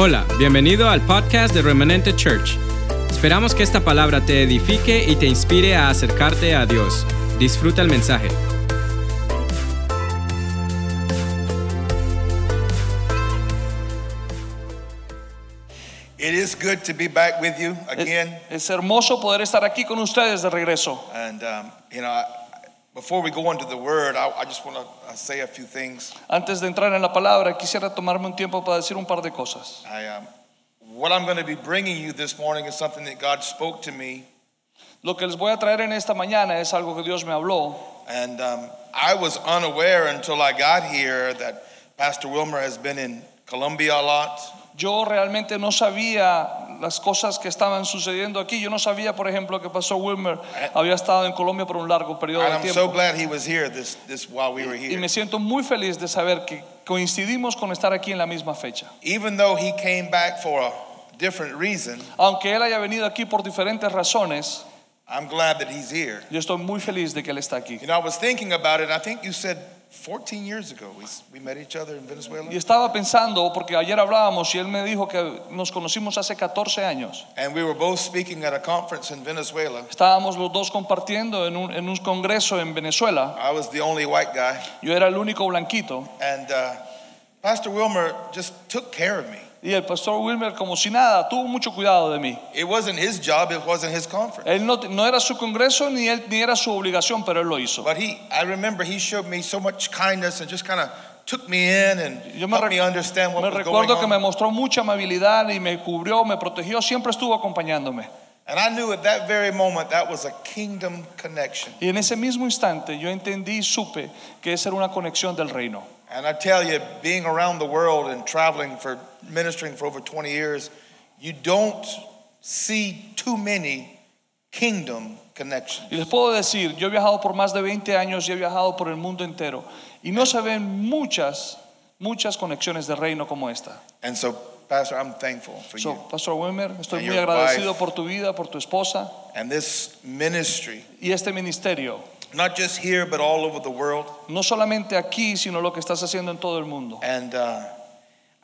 Hola, bienvenido al podcast de Remanente Church. Esperamos que esta palabra te edifique y te inspire a acercarte a Dios. Disfruta el mensaje. It is good to be back with you again. Es hermoso poder estar aquí con ustedes de regreso. And, um, you know, I, before we go into the word, I, I just want to say a few things. Antes de entrar en la palabra, quisiera tomarme un tiempo para decir un par de cosas. I, um, what I'm going to be bringing you this morning is something that God spoke to me. Lo que les voy a traer en esta mañana es algo que Dios me habló. And um, I was unaware until I got here that Pastor Wilmer has been in Colombia a lot. Yo realmente no sabía las cosas que estaban sucediendo aquí. Yo no sabía, por ejemplo, que pasó Wilmer había estado en Colombia por un largo periodo de I'm so tiempo. glad he was here this, this while we were Y me siento muy feliz de saber que coincidimos con estar aquí en la misma fecha. Even though he came back for a different reason, Aunque él haya venido aquí por diferentes razones, I'm glad that he's here. yo estoy muy feliz de que él está aquí. You know, I was thinking about it. I think you said 14 years ago we, we met each other in Venezuela. Y estaba pensando, porque ayer hablábamos y él me dijo que nos conocimos hace 14 años. And we were both speaking at a conference in Venezuela. Estábamos los dos compartiendo en un, en un congreso en Venezuela. I was the only white guy. Yo era el único blanquito. And uh, Pastor Wilmer just took care of me. Y el pastor Wilmer, como si nada, tuvo mucho cuidado de mí. It wasn't his job, it wasn't his conference. Él no, no era su congreso ni, él, ni era su obligación, pero él lo hizo. But he, I remember he showed me so much kindness and just kind of took me in and Yo me, helped me understand what me was going recuerdo que me on. mostró mucha amabilidad y me cubrió, me protegió, siempre estuvo acompañándome. And I knew at that very moment that was a kingdom connection. Y en ese mismo instante yo entendí y supe que esa era una conexión del reino. And I tell you, being around the world and traveling for ministering for over 20 years, you don't see too many kingdom connections. Y les puedo decir, yo he viajado por más de 20 años y he viajado por el mundo entero y no se ven muchas, muchas conexiones de reino como esta. And so, Pastor, I'm thankful for you. So, you. Pastor Wilmer, estoy And muy your agradecido wife. por tu vida, por tu esposa And this ministry, y este ministerio. Not just here, but all over the world. No solamente aquí, sino lo que estás haciendo en todo el mundo. And uh,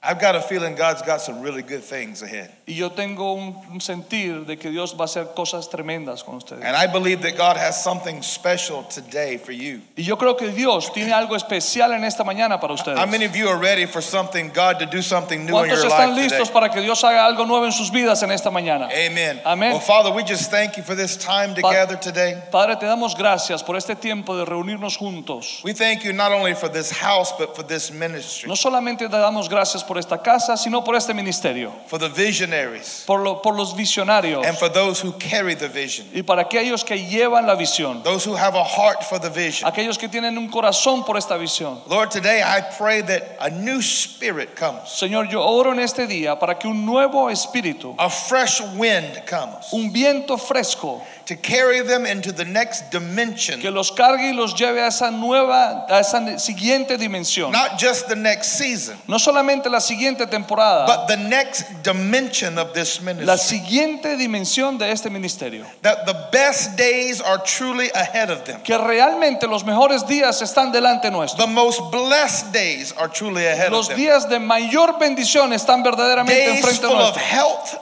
I've got a feeling God's got some really good things ahead. Y yo tengo un, sentir de que Dios va a hacer cosas tremendas con ustedes. And I believe that God has something special today for you. Y yo creo que Dios tiene algo especial en esta mañana para ustedes. How many of you are ready for something, God to do something new in your life today? ¿Cuántos están listos para que Dios haga algo nuevo en sus vidas en esta mañana? Amen. Amen. Well, Father, we just thank you for this time together today. Padre, te damos gracias por este tiempo de reunirnos juntos. We thank you not only for this house, but for this ministry, No solamente te damos gracias por esta casa, sino por este ministerio, for the visionaries, por, lo- por los visionarios. and for those who carry the vision, y para aquellos que llevan la visión, those who have a heart for the vision. aquellos que tienen un corazón por esta visión. Lord, today I pray that a new spirit comes, Señor, yo oro en este día para que un nuevo espíritu, a fresh wind comes un viento fresco, to carry them into the next dimension, que los cargue y los lleve a esa nueva, a esa siguiente dimensión. not just the next season, No solamente la siguiente temporada, but the next dimension of this la ministry. siguiente dimensión de este ministerio. That the best days are truly ahead of them. Que realmente los mejores días están delante nuestro. The most blessed days are truly ahead of them. Los días de mayor bendición están verdaderamente Days enfrente full of health,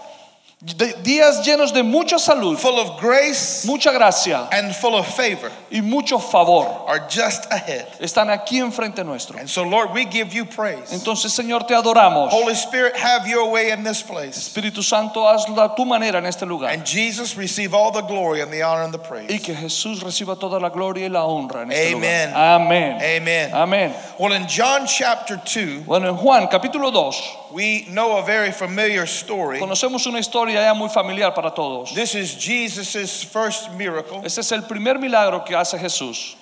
De- días llenos de mucha salud, full of grace, mucha gracia and full of favor y mucho favor are just ahead. están aquí enfrente nuestro. And so, Lord, we give you praise. Entonces, Señor, te adoramos. Holy Spirit, have your way in this place. Espíritu Santo, hazlo a tu manera en este lugar. And Jesus, receive all the glory and the honor and the Y praise. que Jesús reciba toda la gloria y la honra en este Amen. lugar. Amén. Amen. Amén. Well, in John chapter 2, Bueno, en Juan capítulo 2 we know a very familiar story. conocemos una historia ya muy familiar para todos. This is Jesus' first miracle. Este es el primer milagro que hace Jesús.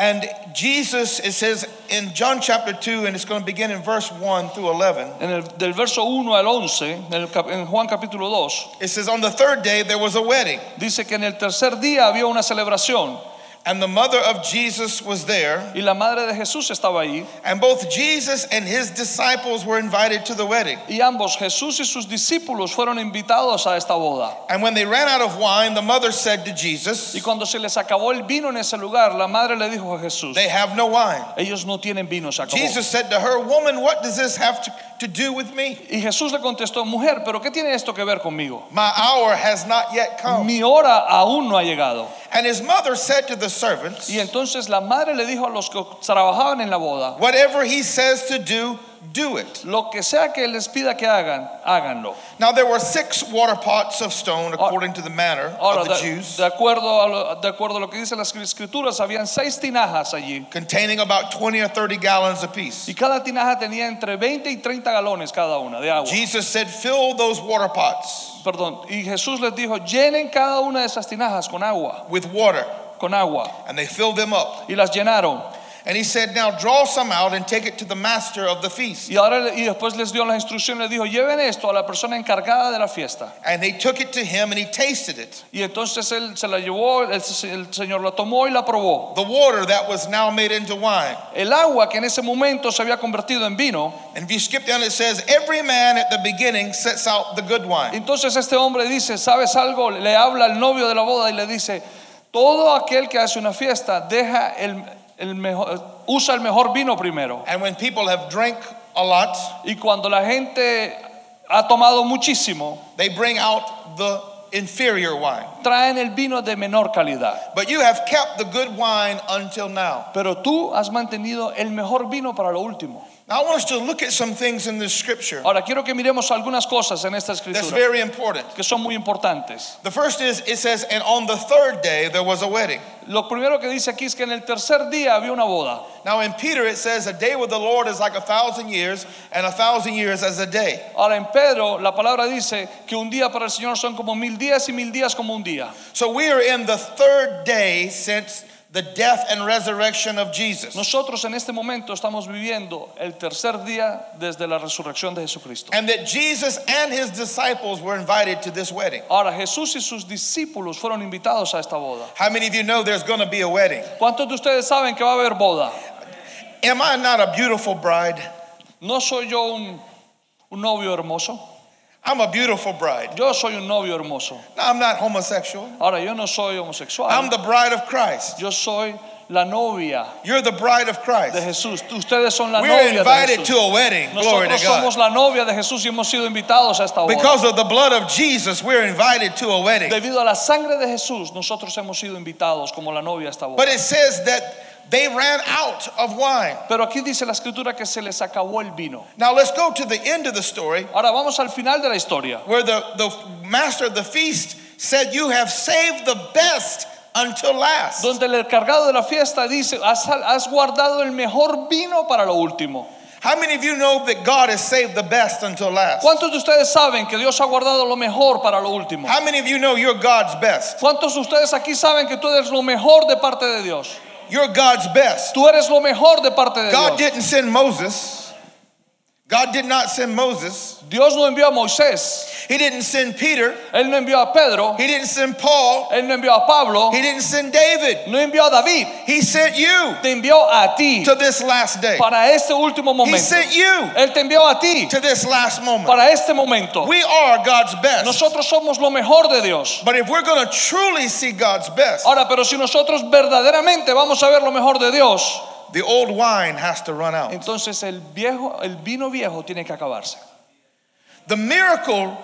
And Jesus, it says in John chapter 2, and it's going to begin in verse 1 through 11. En el, del verso 1 al 11, en, el en Juan capítulo 2, It says, On the third day there was a wedding, dice que en el tercer día había una celebración. And the mother of Jesus was there, y la madre de Jesús estaba ahí. and both Jesus and his disciples were invited to the wedding. Y ambos, Jesús y sus discípulos, fueron invitados a esta boda. And when they ran out of wine, the mother said to Jesus, Y cuando se les acabó el vino en ese lugar, la madre le dijo a Jesús, They have no wine. ellos no tienen vino, se acabó. Jesus said to her, Woman, what does this have to, to do with me? Y Jesús le contestó, mujer, pero ¿qué tiene esto que ver conmigo? My hour has not yet come. Mi hora aún no ha llegado. And his mother said to the servants, Y entonces la madre le dijo a los que trabajaban en la boda, Whatever he says to do, do it. lo que sea que les pida que hagan, háganlo. Now there were six water pots of stone according to the manner Ahora, of the de, Jews, de acuerdo a lo, de acuerdo a lo que dicen las escrituras, habían seis tinajas allí. containing about 20 or 30 gallons apiece. Y cada tinaja tenía entre 20 y 30 galones cada una de agua. Jesus said, Fill those water pots Perdón. Y Jesús les dijo, llenen cada una de esas tinajas con agua, with water. con agua. And they filled them up. Y las llenaron. And he said, Now draw some out and take it to the master of the feast. Y ahora y después les dio la instrucción, les dijo, lleven esto a la persona encargada de la fiesta. And they took it to him and he tasted it. Y entonces él se la llevó, el, el Señor la tomó y la probó. The water that was now made into wine. El agua que en ese momento se había convertido en vino. And if you skip down, it says, Every man at the beginning sets out the good wine. Entonces este hombre dice, ¿sabes algo? Le habla al novio de la boda y le dice, todo aquel que hace una fiesta deja el, el mejor, usa el mejor vino primero. And when people have drank a lot, Y cuando la gente ha tomado muchísimo, they bring out the inferior wine. traen el vino de menor calidad. But you have kept the good wine until now. Pero tú has mantenido el mejor vino para lo último. Now, I want us to look at some things in this scripture Ahora quiero que miremos algunas cosas en esta that's escritura very important. que son muy importantes. The first is it says, And on the third day there was a wedding. Lo primero que dice aquí es que en el tercer día había una boda. Now, in Peter, it says, A day with the Lord is like a thousand years, and a thousand years as a day. Ahora en Pedro la palabra dice que un día para el Señor son como mil días y mil días como un día. So we are in the third day since the death and resurrection of Jesus. Nosotros en este momento estamos viviendo el tercer día desde la resurrección de Jesucristo. And that Jesus and his disciples were invited to this wedding. Ahora Jesús y sus discípulos fueron invitados a esta boda. How many of you know there's going to be a wedding? ¿Cuántos de ustedes saben que va a haber boda? Am I not a beautiful bride? No soy yo un, un novio hermoso. I'm a beautiful bride. Yo soy un novio hermoso. No, I'm not homosexual. Ahora yo no soy homosexual. I'm the bride of Christ. Yo soy la novia You're the bride of Christ. de. Jesús. Ustedes son la We're novia de invited Jesús. to a wedding. Glory Nosotros to God. somos la novia de Jesús y hemos sido invitados a esta boda. Because of the blood of Jesus, we're invited to a wedding. Debido a la sangre de Jesús, nosotros hemos sido invitados como la novia a esta boda. But it says that they ran out of wine. Pero aquí dice la escritura que se les acabó el vino. Now let's go to the end of the story Ahora vamos al final de la historia, where the, the master of the feast said, You have saved the best until last. donde el encargado de la fiesta dice, has, has guardado el mejor vino para lo último. How many of you know that God has saved the best until last? ¿Cuántos de ustedes saben que Dios ha guardado lo mejor para lo último? How many of you know you're God's best? ¿Cuántos de ustedes aquí saben que tú eres lo mejor de parte de Dios? You're God's best. Tú eres lo mejor de parte de God Dios. didn't send Moses. God did not send Moses. Dios no envió a Moisés, He didn't send Peter. Él no envió a Pedro, He didn't send Paul. Él no envió a Pablo, He didn't send David. no envió a David, He sent you te envió a ti to this last day. para este último momento. He sent you Él te envió a ti to this last moment. para este momento. We are God's best. Nosotros somos lo mejor de Dios. But if we're going to truly see God's best, Ahora, pero si nosotros verdaderamente vamos a ver lo mejor de Dios, the old wine has to run out. entonces el viejo, el vino viejo tiene que acabarse. The miracle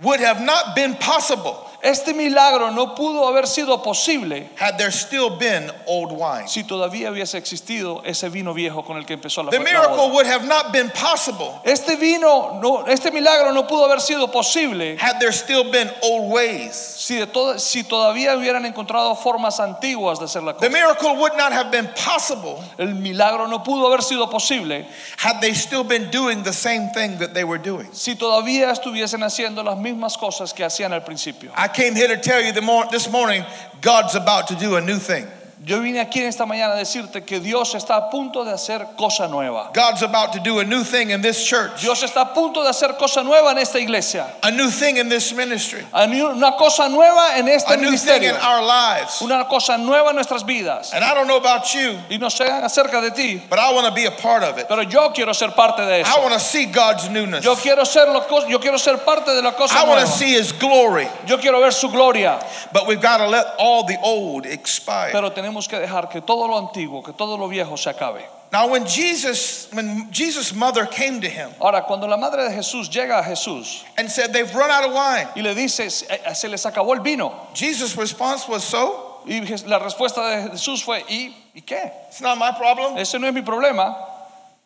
would have not been possible Este milagro no pudo haber sido posible had there still been old wine. si todavía hubiese existido ese vino viejo con el que empezó la, The miracle would have not been possible Este vino, no, este milagro no pudo haber sido posible had there still been old ways. si, de todo- si todavía hubieran encontrado formas antiguas de hacer la The cosa. miracle would not have been possible El milagro no pudo haber sido posible had they still been doing the same thing that they were doing. si todavía estuviesen haciendo las mismas cosas que hacían al principio. I came here to tell you the mor- this morning God's about to do a new thing. Yo vine aquí en esta mañana a decirte que Dios está a punto de hacer cosa nueva. God's about to do a new thing in this church, Dios está a punto de hacer cosa nueva en esta iglesia. a new thing in this ministry, A ni- Una cosa nueva en este a new thing in our lives. Una cosa nueva en nuestras vidas. And I don't know about you, Y no sé acerca de ti, but I want to be a part of it. pero yo quiero ser parte de I eso. want to see God's newness. Yo quiero ser lo yo quiero ser parte de la cosa I want nueva. to see His glory. Yo quiero ver su gloria, But we've got to let all the old expire. pero tenemos que dejar que todo lo antiguo, que todo lo viejo se acabe. Now, when Jesus, when Jesus' mother came to him Ahora, cuando la madre de Jesús llega a Jesús and said, They've run out of wine, y le dice, se eh, les acabó el vino, Jesus' response was, So? y la respuesta de Jesús fue, ¿y, ¿y qué? It's not my problem. Ese no es mi problema,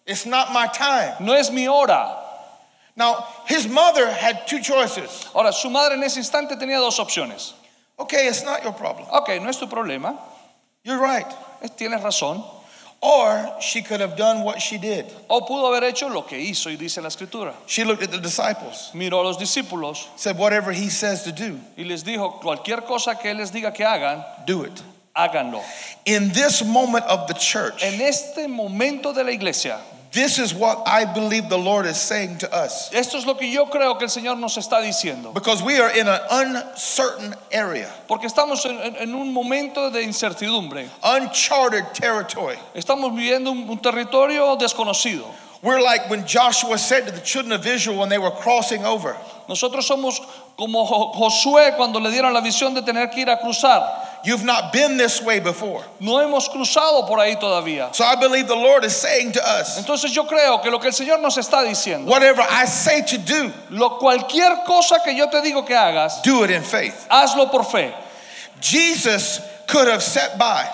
It's not my time. no es mi hora. Now, his mother had two choices. Ahora, su madre en ese instante tenía dos opciones. Okay, it's not your problem. Ok, no es tu problema, You're right. tienes razón. Or she could have done what she did. O pudo haber hecho lo que hizo y dice la escritura. She looked at the disciples, Miró a los discípulos said, Whatever he says to do, y les dijo, cualquier cosa que él les diga que hagan, do it. háganlo. In this moment of the church, En este momento de la iglesia, this is what I believe the Lord is saying to us. esto es lo que yo creo que el Señor nos está diciendo. Because we are in an uncertain area, Porque estamos en, en- en un momento de incertidumbre. uncharted territory. Estamos viviendo un, un territorio desconocido. We're like when Joshua said to the children of Israel when they were crossing over, Nosotros somos como Jo- Josué cuando le dieron la visión de tener que ir a cruzar. You've not been this way before. No hemos cruzado por ahí todavía. So I believe the Lord is saying to us, Entonces yo creo que lo que el Señor nos está diciendo, whatever I say to do, lo, cualquier cosa que yo te digo que hagas, do it in faith. hazlo por fe. Jesus could have sat by,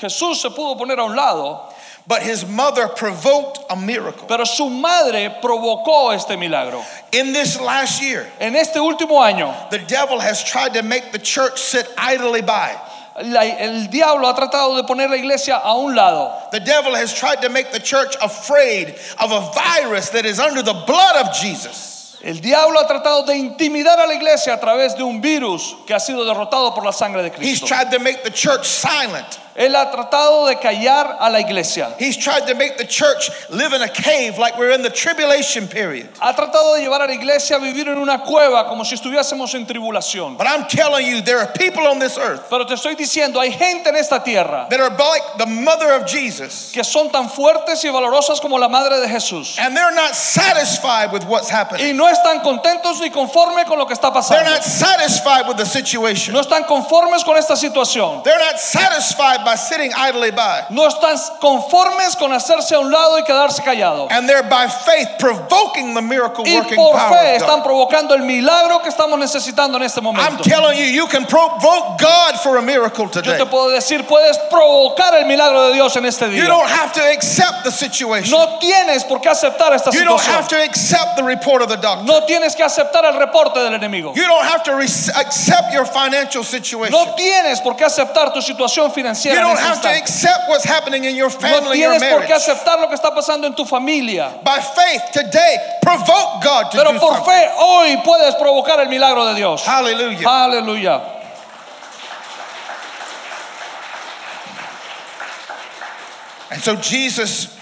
Jesús se pudo poner a un lado, but his mother provoked a miracle. pero su madre provocó este milagro. In this last year, En este último año, the devil has tried to make the church sit idly by. La- el diablo ha tratado de poner la iglesia a un lado. The devil has tried to make the church afraid of a virus that is under the blood of Jesus. El diablo ha tratado de intimidar a la iglesia a través de un virus que ha sido derrotado por la sangre de He's Cristo. tried to make the church silent. Él ha tratado de callar a la iglesia. He's tried to make the church live in a cave like we're in the tribulation period. Ha tratado de llevar a la iglesia a vivir en una cueva como si estuviésemos en tribulación. But I'm telling you, there are people on this earth Pero te estoy diciendo, hay gente en esta tierra that are like the mother of Jesus, que son tan fuertes y valorosas como la madre de Jesús. and they're not satisfied with what's happening. Y no están contentos ni conformes con lo que está They're pasando. not satisfied with the situation. No están conformes con esta situación. They're not satisfied by sitting idly by. No están conformes con hacerse a un lado y quedarse callado. And they're by faith provoking the miracle Y working por power fe están provocando el milagro que estamos necesitando en este I'm telling you, you can provoke God for a miracle Yo today. te puedo decir, puedes provocar el milagro de Dios en este You don't have to accept the situation. No tienes por qué aceptar esta You don't have to accept the report of the doctor. No tienes que aceptar el reporte del enemigo. You don't have to accept your financial situation. No tienes por qué aceptar tu situación You financiera en don't have to accept what's happening in your No family, your tienes por qué marriage. aceptar lo que está pasando en tu familia. By faith today, provoke God to Pero do por something. fe hoy puedes provocar el milagro de Dios. Hallelujah. Aleluya. And so Jesus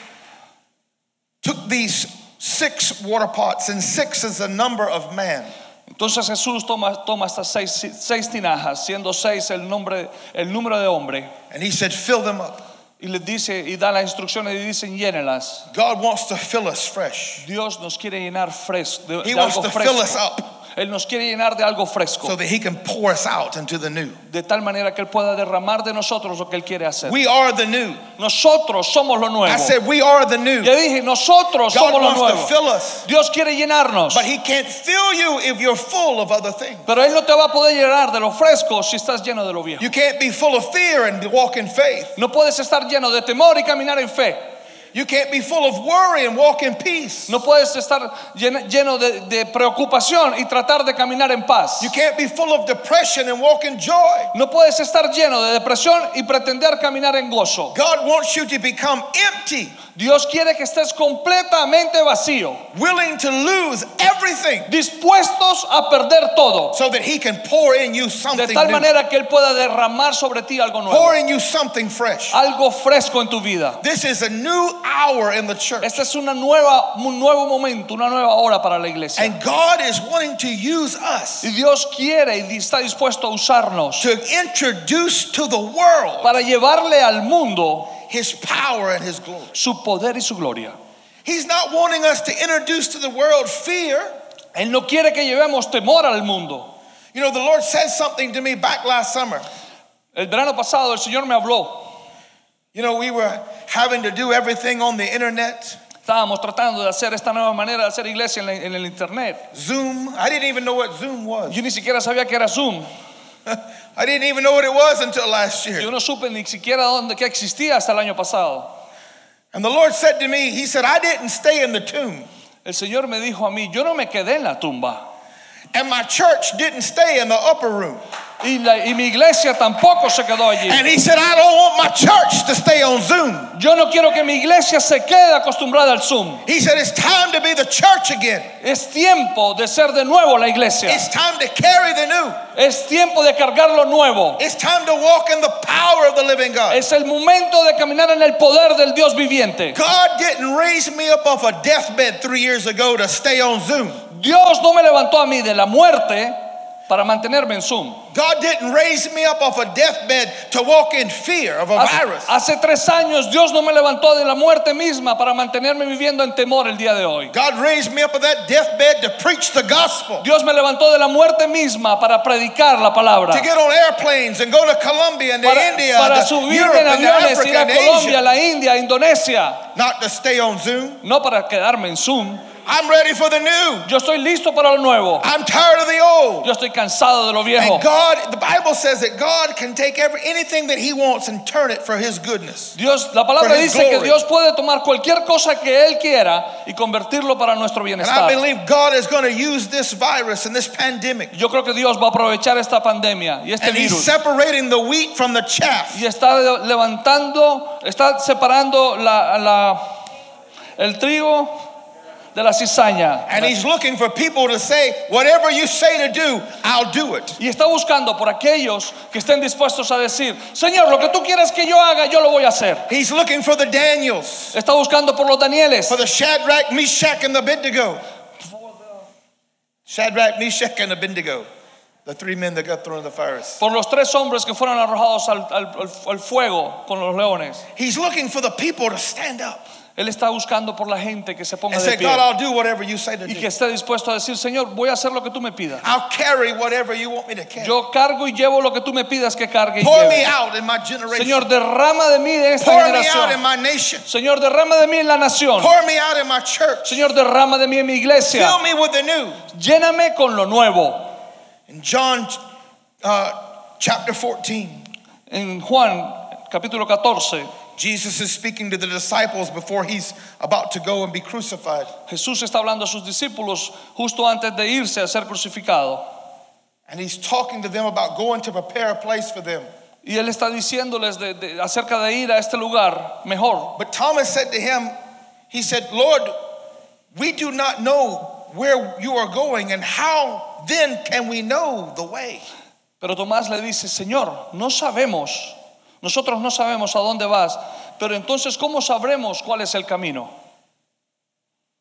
took these six water pots, and six is the number of man. Entonces Jesús toma, toma estas seis, seis tinajas, siendo seis el, nombre, el número de hombre, And he said, Fill them up. y les dice y da las instrucciones y dicen llénelas. God wants to fill us fresh. Dios nos quiere llenar fresco, He wants to fill us fresco. up Él nos quiere llenar de algo fresco, so that he can pour us out into the new. de tal manera que Él pueda derramar de nosotros lo que Él quiere hacer. We are the new. Nosotros somos lo nuevo. I said, We are the new. Ya dije, nosotros God somos lo wants to fill us, Dios quiere llenarnos, but he can't fill you if you're full of other things. pero Él no te va a poder llenar de lo fresco si estás lleno de lo viejo. You can't be full of fear and walk in faith. No puedes estar lleno de temor y caminar en fe. You can't be full of worry and walk in peace. No puedes estar lleno de, de preocupación y tratar de caminar en paz. You can't be full of depression and walk in joy. No puedes estar lleno de depresión y pretender caminar en gozo. God wants you to become empty Dios quiere que estés completamente vacío, willing to lose everything dispuestos a perder todo, so that He can pour in you de something tal new, manera que Él pueda derramar sobre ti algo nuevo, pour in you something fresh. algo fresco en tu vida. This is a new hour in the church. Este es una nueva, un nuevo momento, una nueva hora para la iglesia. And God is wanting to use us Y Dios quiere y está dispuesto a usarnos to introduce to the world para llevarle al mundo His power and His glory. su poder y su gloria. He's not wanting us to introduce to the world fear. Él no quiere que llevemos temor al mundo. You know, the Lord said something to me back last summer. El verano pasado el Señor me habló. You know, we were having to do everything on the internet, Estábamos tratando de hacer esta nueva manera de hacer iglesia en, la- en el internet. Zoom. I didn't even know what Zoom was. Yo ni siquiera sabía que era Zoom. I didn't even know what it was until last year. Yo no supe ni siquiera dónde que existía hasta el año pasado. And the Lord said to me, He said, I didn't stay in the tomb. El Señor me dijo a mí, yo no me quedé en la tumba. And my church didn't stay in the upper room. Y, la- y mi iglesia tampoco se quedó allí. And He said, I don't want my church to stay on Zoom. Yo no quiero que mi iglesia se quede acostumbrada al Zoom. He said, It's time to be the church again. Es tiempo de ser de nuevo la iglesia. It's time to carry the new. Es tiempo de cargar lo nuevo. It's time to walk in the power of the living God. Es el momento de caminar en el poder del Dios viviente. God didn't raise me up off a deathbed three years ago to stay on Zoom. Dios no me levantó a mí de la muerte para mantenerme en Zoom. God didn't raise me up off a deathbed to walk in fear of a Hace, virus. hace tres años Dios no me levantó de la muerte misma para mantenerme viviendo en temor el día de hoy. God raised me up of that deathbed to preach the gospel, Dios me levantó de la muerte misma para predicar la palabra. to get on airplanes and go to Colombia and to Para, India, para to Europe en to aviones, ir a Colombia, Asia, la India, Indonesia. not to stay on Zoom. No para quedarme en Zoom. I'm ready for the new. Yo estoy listo para lo nuevo. I'm tired of the old. Yo estoy cansado de lo viejo. And God, the Bible says that God can take every anything that He wants and turn it for His goodness. Dios, la palabra dice que. Dios puede tomar cualquier cosa que Él quiera y convertirlo para nuestro bienestar. And I believe God is going to use this virus and this pandemic, Yo creo que Dios va a aprovechar esta pandemia y este and He's separating the wheat from the chaff. y está levantando, está separando la, la- el trigo de la cizaña. And He's looking for people to say, whatever you say to do, I'll do it. Y está buscando por aquellos que estén dispuestos a decir, Señor, lo que tú quieras que yo haga, yo lo voy a hacer. He's looking for the Daniels, Está buscando por los Danieles, for the Shadrach, Meshach, and the Abednego. Shadrach, Meshach, and Abednego, the three men that got thrown in the fires. por los tres hombres que fueron arrojados al- al- al fuego con los leones. He's looking for the people to stand up Él está buscando por la gente que se ponga and de say, pie God, I'll do whatever you say to y do. que esté dispuesto a decir, Señor, voy a hacer lo que tú me pidas. I'll carry whatever you want me to carry. Yo cargo y llevo lo que tú me pidas que cargue y Pour me lleve. out in my generation. Señor, derrama de mí en esta Pour me out in generación. my nation. Señor, derrama de mí en la nación. Pour me out in my church. Señor, derrama de mí en mi iglesia. Fill me with the new. Lléname con lo nuevo. In John uh, chapter 14, En Juan capítulo 14, Jesus is speaking to the disciples before he's about to go and be crucified. Jesús está hablando a sus discípulos justo antes de irse a ser crucificado. And he's talking to them about going to prepare a place for them. Y él está diciéndoles de- de- acerca de ir a este lugar mejor. But Thomas said to him, He said, Lord, we do not know where you are going, and how then can we know the way? Pero Tomás le dice, Señor, no sabemos, nosotros no sabemos a dónde vas, pero entonces ¿cómo sabremos cuál es el camino?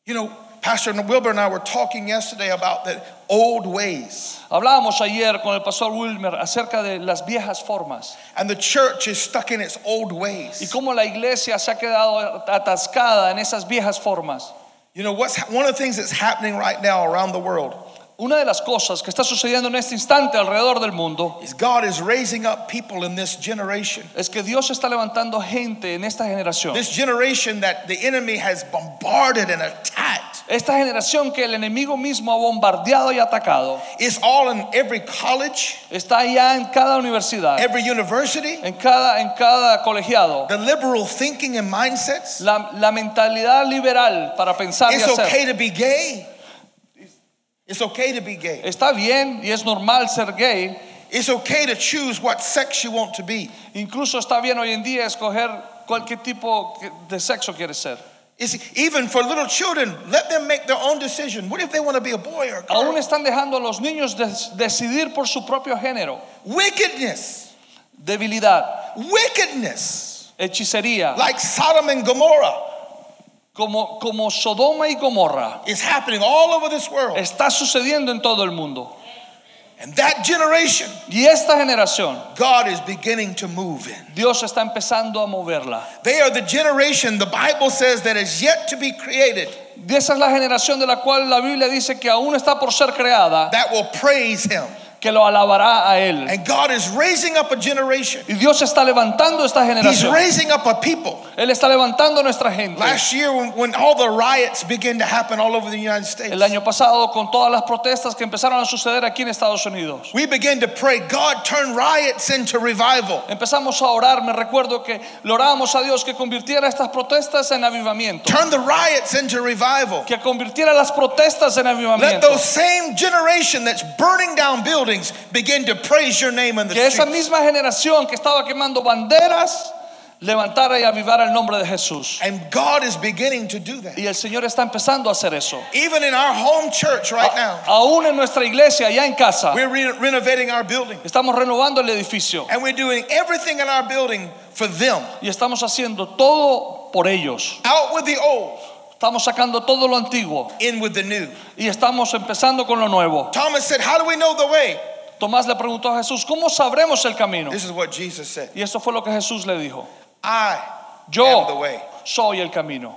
You know, Pastor Wilbur and I were talking yesterday about the old ways, Hablábamos ayer con el pastor Wilmer acerca de las viejas formas and the church is stuck in its old y ways. cómo la iglesia se ha quedado atascada en esas viejas formas. You know, what's one of the things that's happening right now around the world Una de las cosas que está sucediendo en este instante alrededor del mundo is God is raising up people in this generation. es que Dios está levantando gente en esta generación. This generation that the enemy has bombarded and attacked. Esta generación que el enemigo mismo ha bombardeado y atacado It's all in every college, está ya en cada universidad, every university. en cada, en cada colegiado. The liberal thinking and mindsets. La, la mentalidad liberal para pensar y hacer. It's okay to be gay. Está bien y es normal ser gay. It's okay to choose what sex you want to be. Incluso está bien hoy en día escoger cualquier tipo de sexo quieres ser. It's even for little children, let them make their own decision. What if they want to be a boy or a girl? Aún están dejando a los niños decidir por su propio género. Wickedness, Debilidad, wickedness, hechicería, like Sodom and Gomorrah, como, como Sodoma y Gomorra. is happening all over this world. Está sucediendo en todo el mundo. And that generation, Y esta generación, God is beginning to move in. Dios está empezando a moverla. They are the generation the Bible says that is yet to be created Y esa es la generación de la cual la Biblia dice que aún está por ser creada, that will praise Him. Que lo alabará a Él. And God is raising up a generation. Y Dios está levantando esta He's generación. raising up a people. Él está levantando nuestra gente. Last year, when, when all the riots began to happen all over the United States, El año pasado, con todas las protestas que empezaron a suceder aquí en Estados Unidos, we began to pray, God, turn riots into revival. empezamos a orar. Me recuerdo que le a Dios que convirtiera estas protestas en avivamiento, Turn the riots into revival. que convirtiera las protestas en Let avivamiento. those same generation that's burning down buildings begin to praise your name in the Que esa misma generación que estaba quemando banderas levantara y avivara el nombre de Jesús. And God is beginning to do that. Y el Señor está empezando a hacer eso. Even in our home church right now, Aún en nuestra iglesia, allá en casa, we're re- renovating our building. estamos renovando el edificio And we're doing everything in our building for them. y estamos haciendo todo por ellos. Out with the old, Estamos sacando todo lo antiguo in with the new. y estamos empezando con lo nueo. Thomas said, How do we know the way? Tomás le preguntó a Jesús, ¿cómo sabremos el camino? This is what Jesus said Y eso fue lo que Jesús le dijo. I am the Yo way. soy el camino.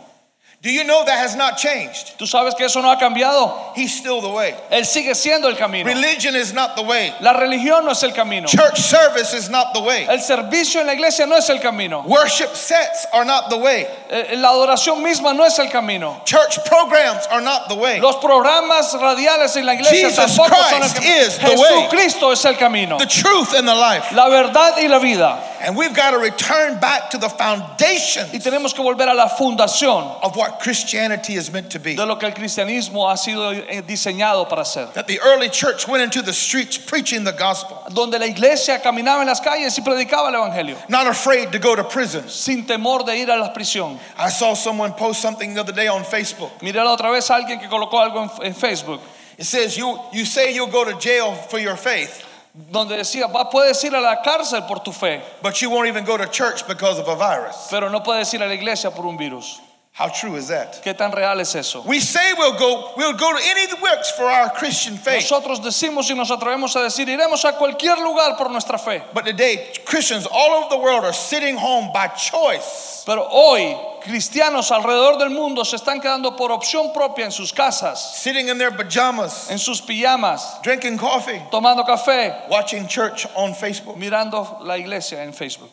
Do you know that has not changed? ¿Tú sabes que eso no ha cambiado? He's still the way. Él sigue siendo el camino. Religion is not the way. La religión no es el camino. Church service is not the way. El servicio en la iglesia no es el camino. Worship sets are not the way. Eh, La adoración misma no es el camino. Church programs are not the way. Los programas radiales en la iglesia Jesus tampoco son el Christ camino. is the way. Jesucristo es el camino. The truth and the life. La verdad y la vida. And we've got to return back to the foundation Y tenemos que volver a la fundación of what Christianity is meant to be. de lo que el cristianismo ha sido eh, diseñado para ser. That the early church went into the streets preaching the gospel, Donde la iglesia caminaba en las calles y predicaba el evangelio. not afraid to go to prison. Sin temor de ir a la prisión. I saw someone post something the other day on Facebook. Miré la otra vez a alguien que colocó algo en, en Facebook. It says, you, you say you'll go to jail for your faith, Donde decía, va, puedes ir a la cárcel por tu fe, but you won't even go to church because of a virus. pero no puedes ir a la iglesia por un virus. How true is that? ¿Qué tan real es eso? We say we'll go, we'll go to any works for our Christian faith. Nosotros decimos y nos atrevemos a decir, iremos a cualquier lugar por nuestra fe. But today, Christians all over the world are sitting home by choice, Pero hoy, cristianos alrededor del mundo se están quedando por opción propia en sus casas, sitting in their pajamas, en sus pijamas, drinking coffee, tomando café, watching church on Facebook. mirando la iglesia en Facebook.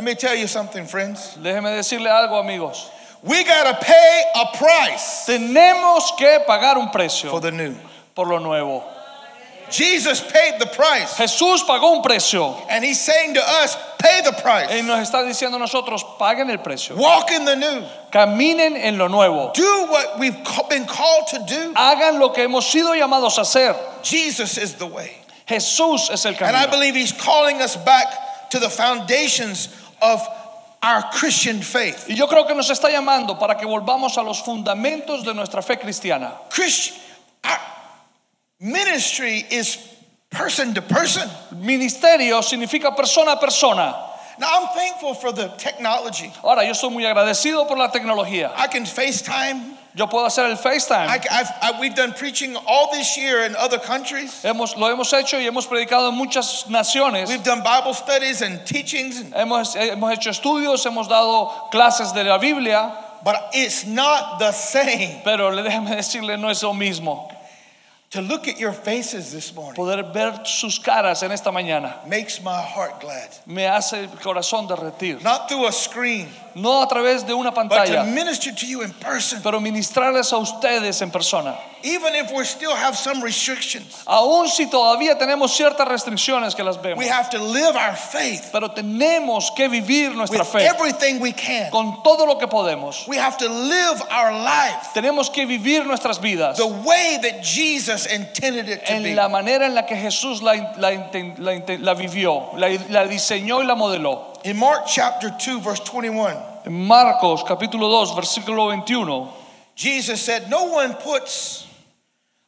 Let me tell you something, friends. Déjeme decirle algo, amigos. We got to pay a price Tenemos que pagar un precio for the new. por lo nuevo. Jesus paid the price, Jesús pagó un precio and he's saying to us, pay the price. y nos está diciendo a nosotros, paguen el precio. Walk in the new. Caminen en lo nuevo. Do what we've been called to do. Hagan lo que hemos sido llamados a hacer. Jesus is the way. Jesús es el camino. And I believe he's calling us back to the foundations of our Christian faith. Y yo creo que nos está llamando para que volvamos a los fundamentos de nuestra fe cristiana. Christian our ministry is person to person. Ministerio significa persona a persona. Now I'm thankful for the technology. Ahora, yo estoy muy agradecido por la tecnología. I can FaceTime. Yo puedo hacer el I, FaceTime. I've, I, we've done preaching all this year in other countries. Hemos, lo hemos hecho y hemos predicado en muchas naciones. We've done Bible studies and teachings, and- Hemos, eh, hemos hecho estudios, hemos dado clases de la Biblia, but it's not the same pero déjame decirle, no es lo mismo. to look at your faces this morning. Poder ver sus caras en esta mañana Makes my heart glad. me hace el corazón derretir. Not through a screen, No a través de una pantalla, minister to you in person. pero ministrarles a ustedes en persona. Even if we still have some restrictions, Aún si todavía tenemos ciertas restricciones que las vemos, we have to live our faith pero tenemos que vivir nuestra with fe everything we can. con todo lo que podemos. We have to live our life Tenemos que vivir nuestras vidas the way that Jesus intended it to en be. la manera en la que Jesús la, la inten- la inten- la vivió, la diseñó y la modeló. In Mark chapter 2, verse 21, En Marcos capítulo 2, versículo 21, Jesus said, No one puts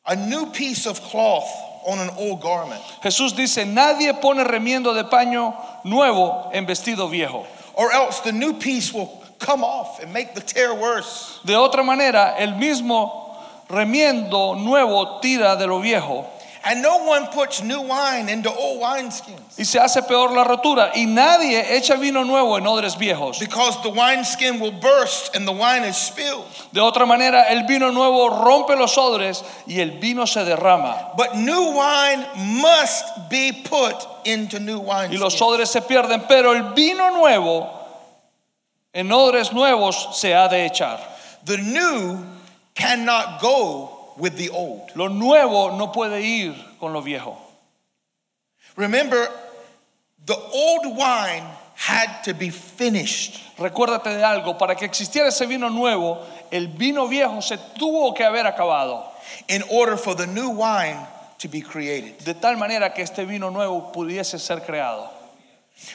a new piece of cloth on an old garment, Jesús dice, nadie pone remiendo de paño nuevo en vestido viejo. or else the new piece will come off and make the tear worse. De otra manera, el mismo remiendo nuevo tira de lo viejo And no one puts new wine into old wineskins, y se hace peor la rotura. Y nadie echa vino nuevo en odres viejos. because the wineskin will burst and the wine is spilled. De otra manera, el vino nuevo rompe los odres y el vino se derrama. But new wine must be put into new Y los wineskins. odres se pierden, pero el vino nuevo en odres nuevos se ha de echar. The new cannot go with the old. Lo nuevo no puede ir con lo viejo. Remember, the old wine had to be finished. Recuérdate de algo, para que existiera ese vino nuevo, el vino viejo se tuvo que haber acabado. in order for the new wine to be created. De tal manera que este vino nuevo pudiese ser creado.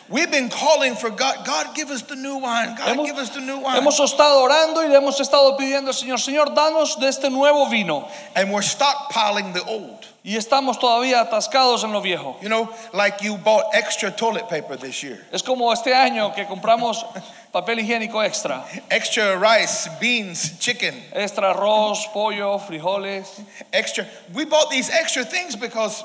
We've been calling for God, God give us the new wine. God Hemos, give us the new wine. hemos estado orando y le hemos estado pidiendo al Señor, Señor, danos de este nuevo vino. And we're stockpiling the old. Y estamos todavía atascados en lo viejo. You know, like you bought extra toilet paper this year, Es como este año que compramos papel higiénico extra. extra rice, beans, chicken, Extra arroz, pollo, frijoles. extra. We bought these extra things because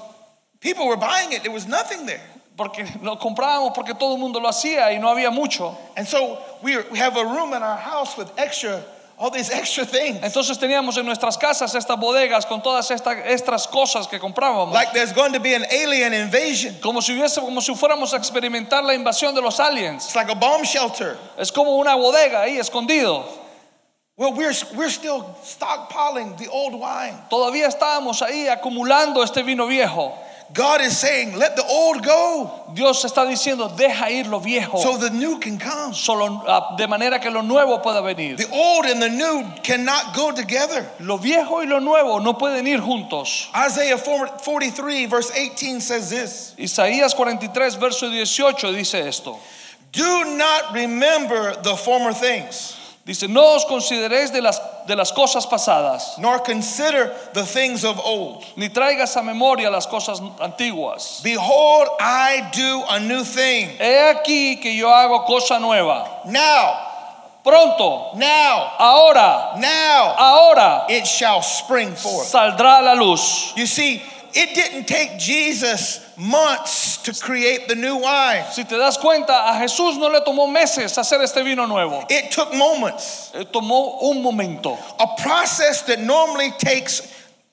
people were buying it. There was nothing there. Porque lo comprábamos porque todo el mundo lo hacía y no había mucho. And so we, we have a room in our house with extra, all these extra things. Entonces teníamos en nuestras casas estas bodegas con todas estas cosas que comprábamos. Like there's going to be an alien invasion. Como si hubiese, como si fuéramos a experimentar la invasión de los aliens. It's like a bomb shelter. Es como una bodega ahí escondido. Well, we're, we're still stockpiling the old wine. Todavía estábamos ahí acumulando este vino viejo. God is saying, let the old go Dios está diciendo, deja ir lo viejo. so the new can come. Solo, ah, de manera que lo nuevo pueda venir. The old and the new cannot go together. Lo viejo y lo nuevo no pueden ir juntos. Isaiah 43, verse 18 says this Isaías 43, verso 18 dice esto. Do not remember the former things, Dice, no os consideréis de las, de las cosas pasadas, nor consider the things of old. ni traigas a memoria las cosas antiguas. Behold, I do a new thing. He aquí que yo hago cosa nueva. Now, Pronto, now, ahora, now, ahora it shall spring forth. saldrá la luz. You see, it didn't take Jesus months to create the new wine. Si te das cuenta, a Jesús no le tomó meses hacer este vino nuevo. It took moments. Eh, Tomó un momento. A process that normally takes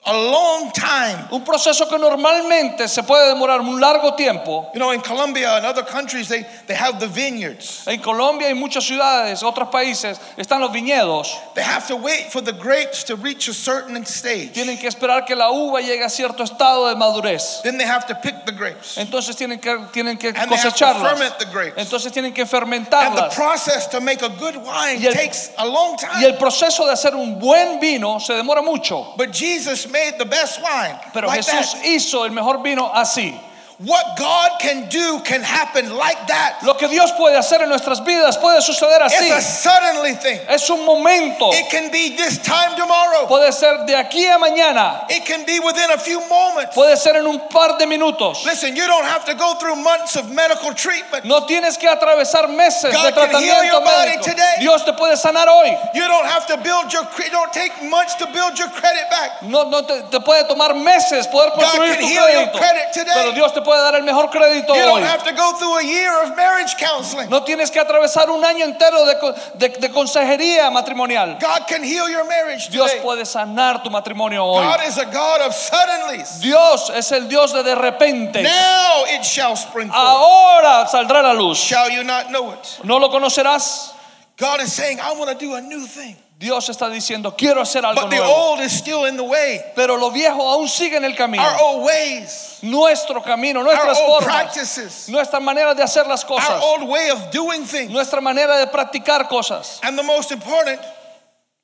a long time. Un proceso que normalmente se puede demorar un largo tiempo. You know, in Colombia and other countries, they, they have the vineyards. En Colombia y muchas ciudades, otros países, están los viñedos. They have to wait for the grapes to reach a certain stage. Tienen que esperar que la uva llegue a cierto estado de madurez. Then they have to pick the grapes. Entonces tienen que, tienen que And they have to ferment the grapes. Entonces tienen que fermentarlas. And the process to make a good wine el- takes a long time. Y el proceso de hacer un buen vino se demora mucho. But Jesus made the best wine. Pero like Jesús that. hizo el mejor vino así. What God can do can happen like that. Lo que Dios puede hacer en nuestras vidas puede suceder así. It's a suddenly thing. Es un momento. It can be this time tomorrow. Puede ser de aquí a mañana. It can be within a few moments. Puede ser en un par de minutos. Listen, you don't have to go through months of medical treatment. No tienes que atravesar meses God de can heal tratamiento your body médico. today. Dios te puede sanar hoy. You don't have to build your don't take months to build your credit back. No, no te, te puede tomar meses poder construir God can tu heal your credit today. Pero Dios te puede dar el mejor crédito You hoy. don't have to go through a year of marriage counseling. No tienes que atravesar un año entero de, co- de- de consejería matrimonial. God can heal your marriage Dios today. puede sanar tu matrimonio hoy. God is a God of suddenlies. Dios es el Dios de de repente. Now it shall spring forth. Ahora saldrá la luz. Shall you not know it? ¿No lo conocerás? God is saying, I want to do a new thing. Dios está diciendo, quiero hacer algo But the nuevo. old is still in the way. Pero lo viejo aún sigue en el camino. Our old ways, Nuestro camino, our nuestras old formas, practices, nuestra manera de hacer las our cosas, old way of doing things. nuestra manera de practicar cosas. And the most important,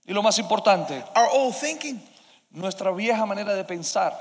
Y lo más importante, our old thinking. nuestra vieja manera de pensar.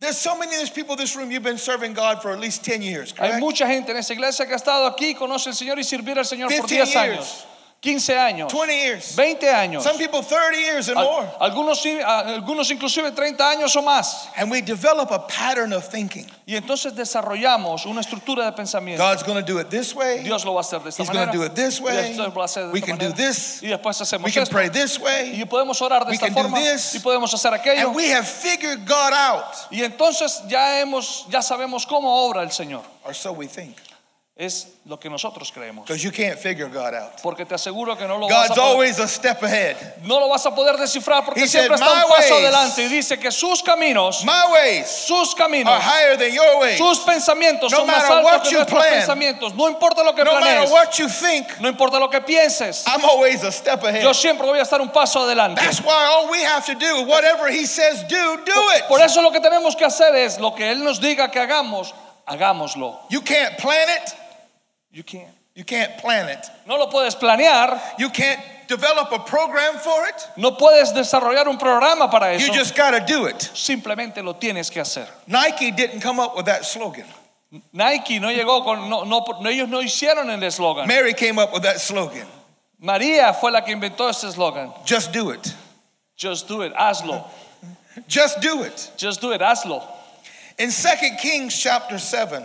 There's so many of these people in this room, you've been serving God for at least 10 years, Hay mucha gente en esa iglesia que ha estado aquí, conoce al Señor y servir al Señor por 15 10 years. años, 15 años, 20 years. 20 años. Some people 30 years and Al- more. algunos, algunos inclusive 30 años o más. And we develop a pattern of thinking. Y entonces desarrollamos una estructura de pensamiento. God's going to do it this way. Dios lo va a hacer de esta He's manera. do it this way. después lo hace de We esta can do this. Y después hacemos We can esto. pray this way. Y podemos orar de We esta can do this. Y podemos hacer aquello. And we have figured God out. Y entonces ya hemos, ya sabemos cómo obra el Señor. Or so we think. Es lo que nosotros creemos. Because you can't figure God out. Porque te aseguro que no lo vas a God's poder, always a step ahead. no lo vas a poder descifrar porque He siempre said, está un "My paso ways adelante y dice que sus caminos, My ways sus caminos, are higher than your ways. sus pensamientos No son más altos que nuestros plan. pensamientos. No importa lo que No planees, what you think, no importa lo que pienses, I'm always a step ahead. yo siempre voy a estar un paso adelante. That's why all we have to do, whatever He says do, do it. Por eso lo que tenemos que hacer es lo que Él nos diga que hagamos, hagámoslo. You can't plan it. You can't. You can't plan it. No lo puedes planear, You can't develop a program for it. no puedes desarrollar un programa para eso. You just got to do it. Simplemente lo tienes que hacer. Nike didn't come up with that slogan. Nike no llegó con, no, no, ellos no hicieron el eslogan. Mary came up with that slogan. María fue la que inventó ese eslogan. Just do it. Just do it, hazlo. Just do it. Just do it, hazlo. In 2 Kings chapter 7,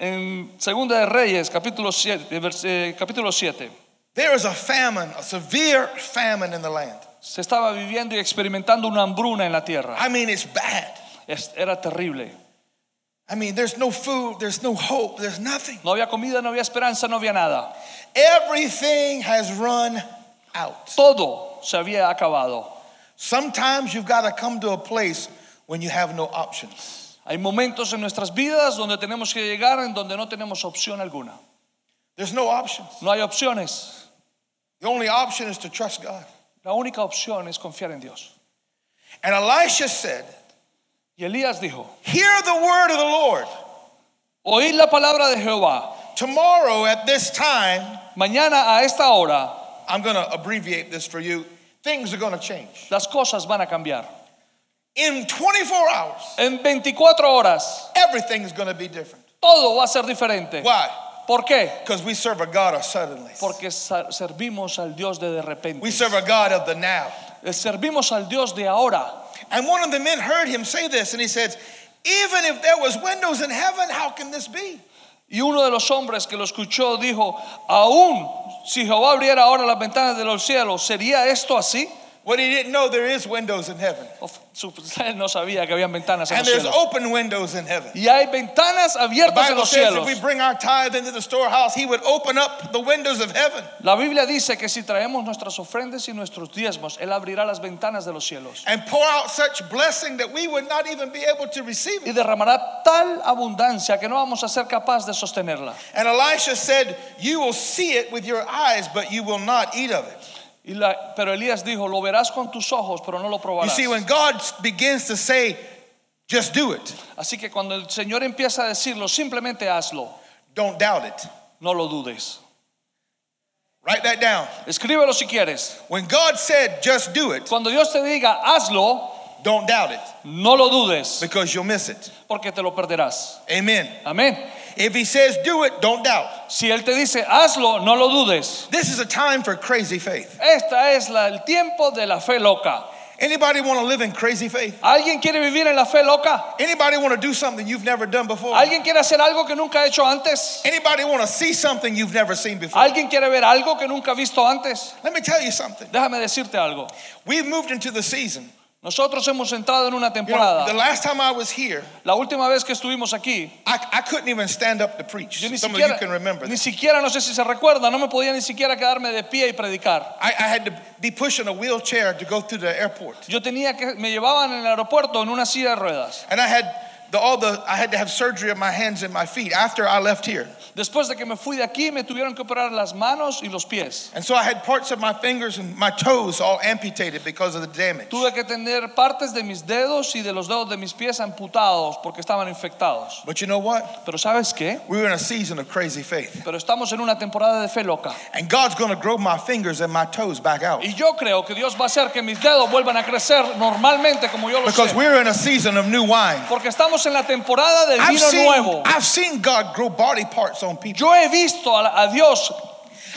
En Segunda de Reyes, capítulo 7, vers- eh, capítulo 7, there is a famine, a severe famine in the land. se estaba viviendo y experimentando una hambruna en la tierra. I mean, it's bad. Es- Era terrible. I mean, there's no food, there's no hope, there's nothing. No había comida, no había esperanza, no había nada. Everything has run out. Todo se había acabado. Sometimes you've got to come to a place when you have no options. Hay momentos en nuestras vidas donde tenemos que llegar en donde no tenemos opción alguna. There's no options. No hay opciones. The only option is to trust God. La única opción es confiar en Dios. And Elisha said, Y Elías dijo, Hear the word of the Lord. oíd la palabra de Jehová. Tomorrow at this time, Mañana a esta hora I'm going to abbreviate this for you. Things are going to change. las cosas van a cambiar. In 24 hours, En 24 horas everything is going to be different. todo va a ser diferente. Why? ¿Por qué? Because we serve a God of suddenly. Porque servimos al Dios de de repente. We serve a God of the now. Eh, Servimos al Dios de ahora. And one of the men heard him say this, and he said, Even if there was windows in heaven, how can this be? Y uno de los hombres que lo escuchó dijo, aún si Jehová abriera ahora las ventanas de los cielos, ¿sería esto así? What he didn't know, there is windows in heaven. Of- su- Él no sabía que habían ventanas en And there's cielos. open windows in heaven. Y hay ventanas The abiertas en los says if cielos. we bring our tithe into the storehouse, he would open up the windows of heaven La Biblia dice que si traemos nuestras ofrendas y nuestros diezmos, Él abrirá las ventanas de los cielos and pour out such blessing that we would not even be able to receive y it. derramará tal abundancia que no vamos a ser capaces de sostenerla. And Elisha said, You will see it with your eyes, but you will not eat of it. Y la- pero Elías dijo, lo verás con tus ojos, pero no lo You probarás. see, when God begins to say, Just do it, Así que cuando el Señor empieza a decirlo, simplemente hazlo, don't doubt it. no lo dudes. Write that down. Escríbelo si quieres. When God said, Just do it, Cuando Dios te diga, hazlo, don't doubt it no lo dudes, because you'll miss it. porque te lo perderás. Amen. Amén. If He says, Do it, don't doubt. Si Él te dice, hazlo, no lo dudes. This is a time for crazy faith. Esta es la- el tiempo de la fe loca. Anybody want to live in crazy faith? ¿Alguien quiere vivir en la fe loca? Anybody want to do something you've never done before? ¿Alguien quiere hacer algo que nunca ha hecho antes? Anybody want to see something you've never seen before? ¿Alguien quiere ver algo que nunca ha visto antes? Let me tell you something. Déjame decirte algo. We've moved into the season. Nosotros hemos entrado en una You know, the temporada. last time I was here, La última vez que estuvimos aquí, I, I couldn't even stand up to preach. yo ni Some of you siquiera, can remember ni siquiera, no sé si se recuerda, no me podía ni siquiera quedarme de pie y predicar. I, I had to be pushing a wheelchair to go through the airport. Yo tenía que, me llevaban en el aeropuerto en una silla de ruedas. And I had the, all the, I had to have surgery of my hands and my feet after I left here. Después de que me fui de aquí, me tuvieron que operar las manos y los pies. And so I had parts of my fingers and my toes all amputated because of the damage. Tuve que tener partes de mis dedos y de los dedos de mis pies amputados porque estaban infectados. But you know what? Pero ¿sabes qué? We were in a season of crazy faith. Pero estamos en una temporada de fe loca. And God's going to grow my fingers and my toes back out. Y yo creo que Dios va a hacer que mis dedos vuelvan a crecer normalmente como yo lo Because sé. we're in a season of new wine. Porque estamos en la temporada del I've vino seen, nuevo. I've seen God grow body parts on people. Yo he visto a, a Dios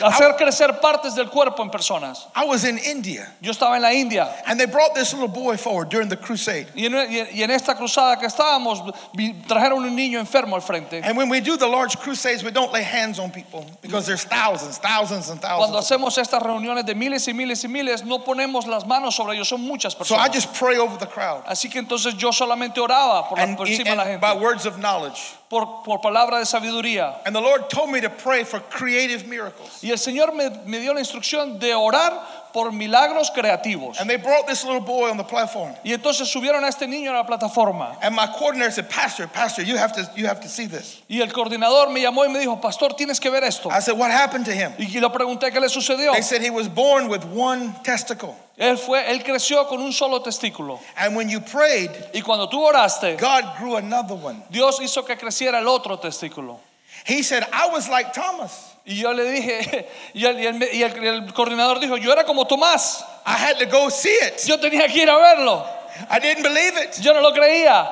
hacer crecer partes del cuerpo en personas. I was in India Yo estaba en la India and they brought this little boy forward during the crusade. y en, y en esta cruzada que estábamos trajeron un niño enfermo al frente. And when we do the large crusades, we don't lay hands on people because there's thousands, thousands, and Cuando thousands. hacemos estas reuniones de miles y miles y miles, no ponemos las manos sobre ellos, son muchas So I personas. just pray over the crowd Así que entonces yo solamente oraba por, la- and, por encima de la and by gente, words of knowledge. Por, por palabra de sabiduría. And the Lord told me to pray for creative miracles. Y el Señor me, me dio la instrucción de orar por milagros creativos. And they brought this little boy on the platform. Y entonces subieron a este niño a la plataforma. And my coordinator said, Pastor, Pastor, you have to, you have to see this. Y el coordinador me llamó y me dijo, pastor, tienes que ver esto. I said, What happened to him? Y le pregunté qué le sucedió. They said he was born with one testicle. Él fue, él creció con un solo testículo. And when you prayed, Y cuando tú oraste, God grew another one. Dios hizo que creciera el otro testículo. He said, I was like Thomas. Y yo le dije, y el, y el- y el- el coordinador dijo, yo era como Tomás, I had to go see it. yo tenía que ir a verlo, I didn't believe it. yo no lo creía.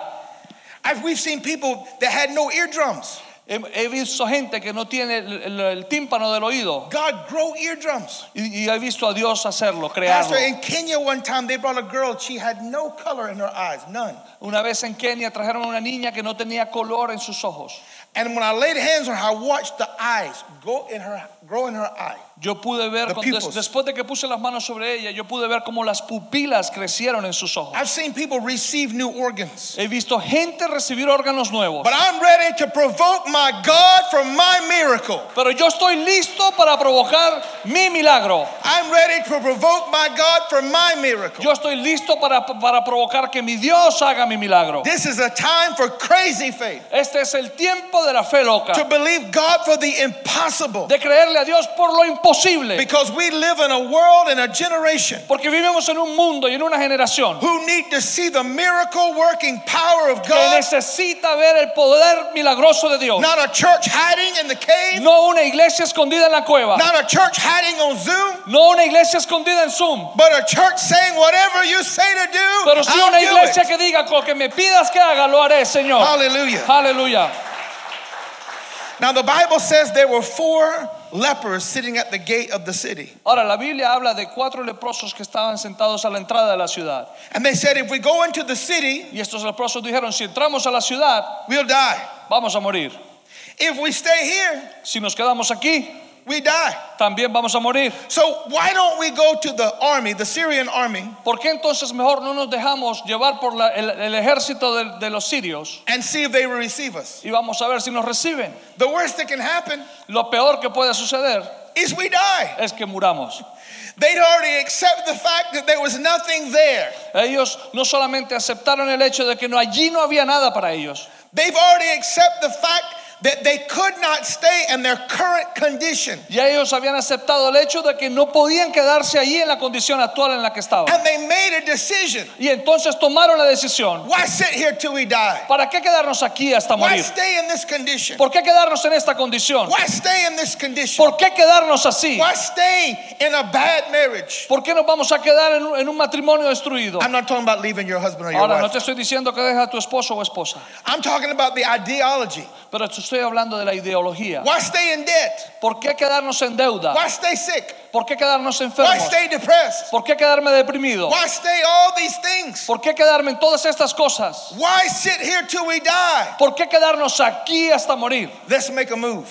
I've, we've seen people that had no eardrums. He, he visto gente que no tiene el, el- el tímpano del oído God grow eardrums. y, y he visto a Dios hacerlo, crearlo. Pastor, in Kenya one time they brought a girl, she had no color in her eyes, none. Una vez en Kenia trajeron a una niña que no tenía color en sus ojos. And when I laid hands on her, I watched the eyes go in her, grow in her eye. Yo pude ver, The con- des- después de que puse las manos sobre ella, yo pude ver cómo las pupilas crecieron en sus ojos. I've seen people receive new organs. He visto gente recibir órganos nuevos. But I'm ready to provoke my God for my miracle. Pero yo estoy listo para provocar mi milagro. I'm ready to provoke my God for my miracle. Yo estoy listo para, para provocar que mi Dios haga mi milagro. This is a time for crazy faith. Este es el tiempo de la fe loca. To believe God for the impossible. De creerle a Dios por lo imposible. Because we live in a world and a generation Porque vivimos en un mundo y en una generación who need to see the miracle working power of God. que necesita ver el poder milagroso de Dios. Not a church hiding in the cave, No una iglesia escondida en la cueva. not a church hiding on Zoom, No una iglesia escondida en Zoom. but a church saying whatever you say to do, Pero sí I'll una iglesia que diga lo que me pidas que haga, lo haré, Señor. Hallelujah. Aleluya. Now the Bible says there were four lepers sitting at the gate of the city. Ahora, la Biblia habla de cuatro leprosos que estaban sentados a la entrada de la ciudad. And they said, if we go into the city, Y estos leprosos dijeron, si entramos a la ciudad, we'll die. vamos a morir. If we stay here, Si nos quedamos aquí, we die. también vamos a morir. So why don't we go to the army, the Syrian army, ¿Por qué entonces mejor no nos dejamos llevar por la- el, el ejército de, de los sirios and see if they will receive us? y vamos a ver si nos reciben? The worst that can happen Lo peor que puede suceder is we die. es que muramos. They'd already accepted the fact that there was nothing there. Ellos no solamente aceptaron el hecho de que no, allí no había nada para ellos, They've already accepted the fact that they could not stay in their current condition. ya ellos habían aceptado el hecho de que no podían quedarse allí en la condición actual en la que estaban. And they made a decision. Y entonces tomaron la decisión, Why sit here till we die? ¿para qué quedarnos aquí hasta Why stay in this condition? ¿Por qué quedarnos en esta condición? Why stay in this condition? ¿Por qué quedarnos así? Why stay in a bad marriage? ¿Por qué nos vamos a quedar en en un matrimonio destruido? I'm not talking about leaving your husband or your Ahora, no wife. te estoy diciendo que dejes a tu esposo o esposa, I'm talking about the ideology. pero estoy hablando de la ideología. Why stay in debt? ¿Por qué quedarnos en deuda? Why stay sick? ¿Por qué quedarnos Why enfermos? stay depressed? ¿Por qué quedarme deprimido? Why stay all these things? ¿Por qué quedarme en todas estas cosas? Why sit here till we die? ¿Por qué quedarnos aquí hasta morir? Let's make a move.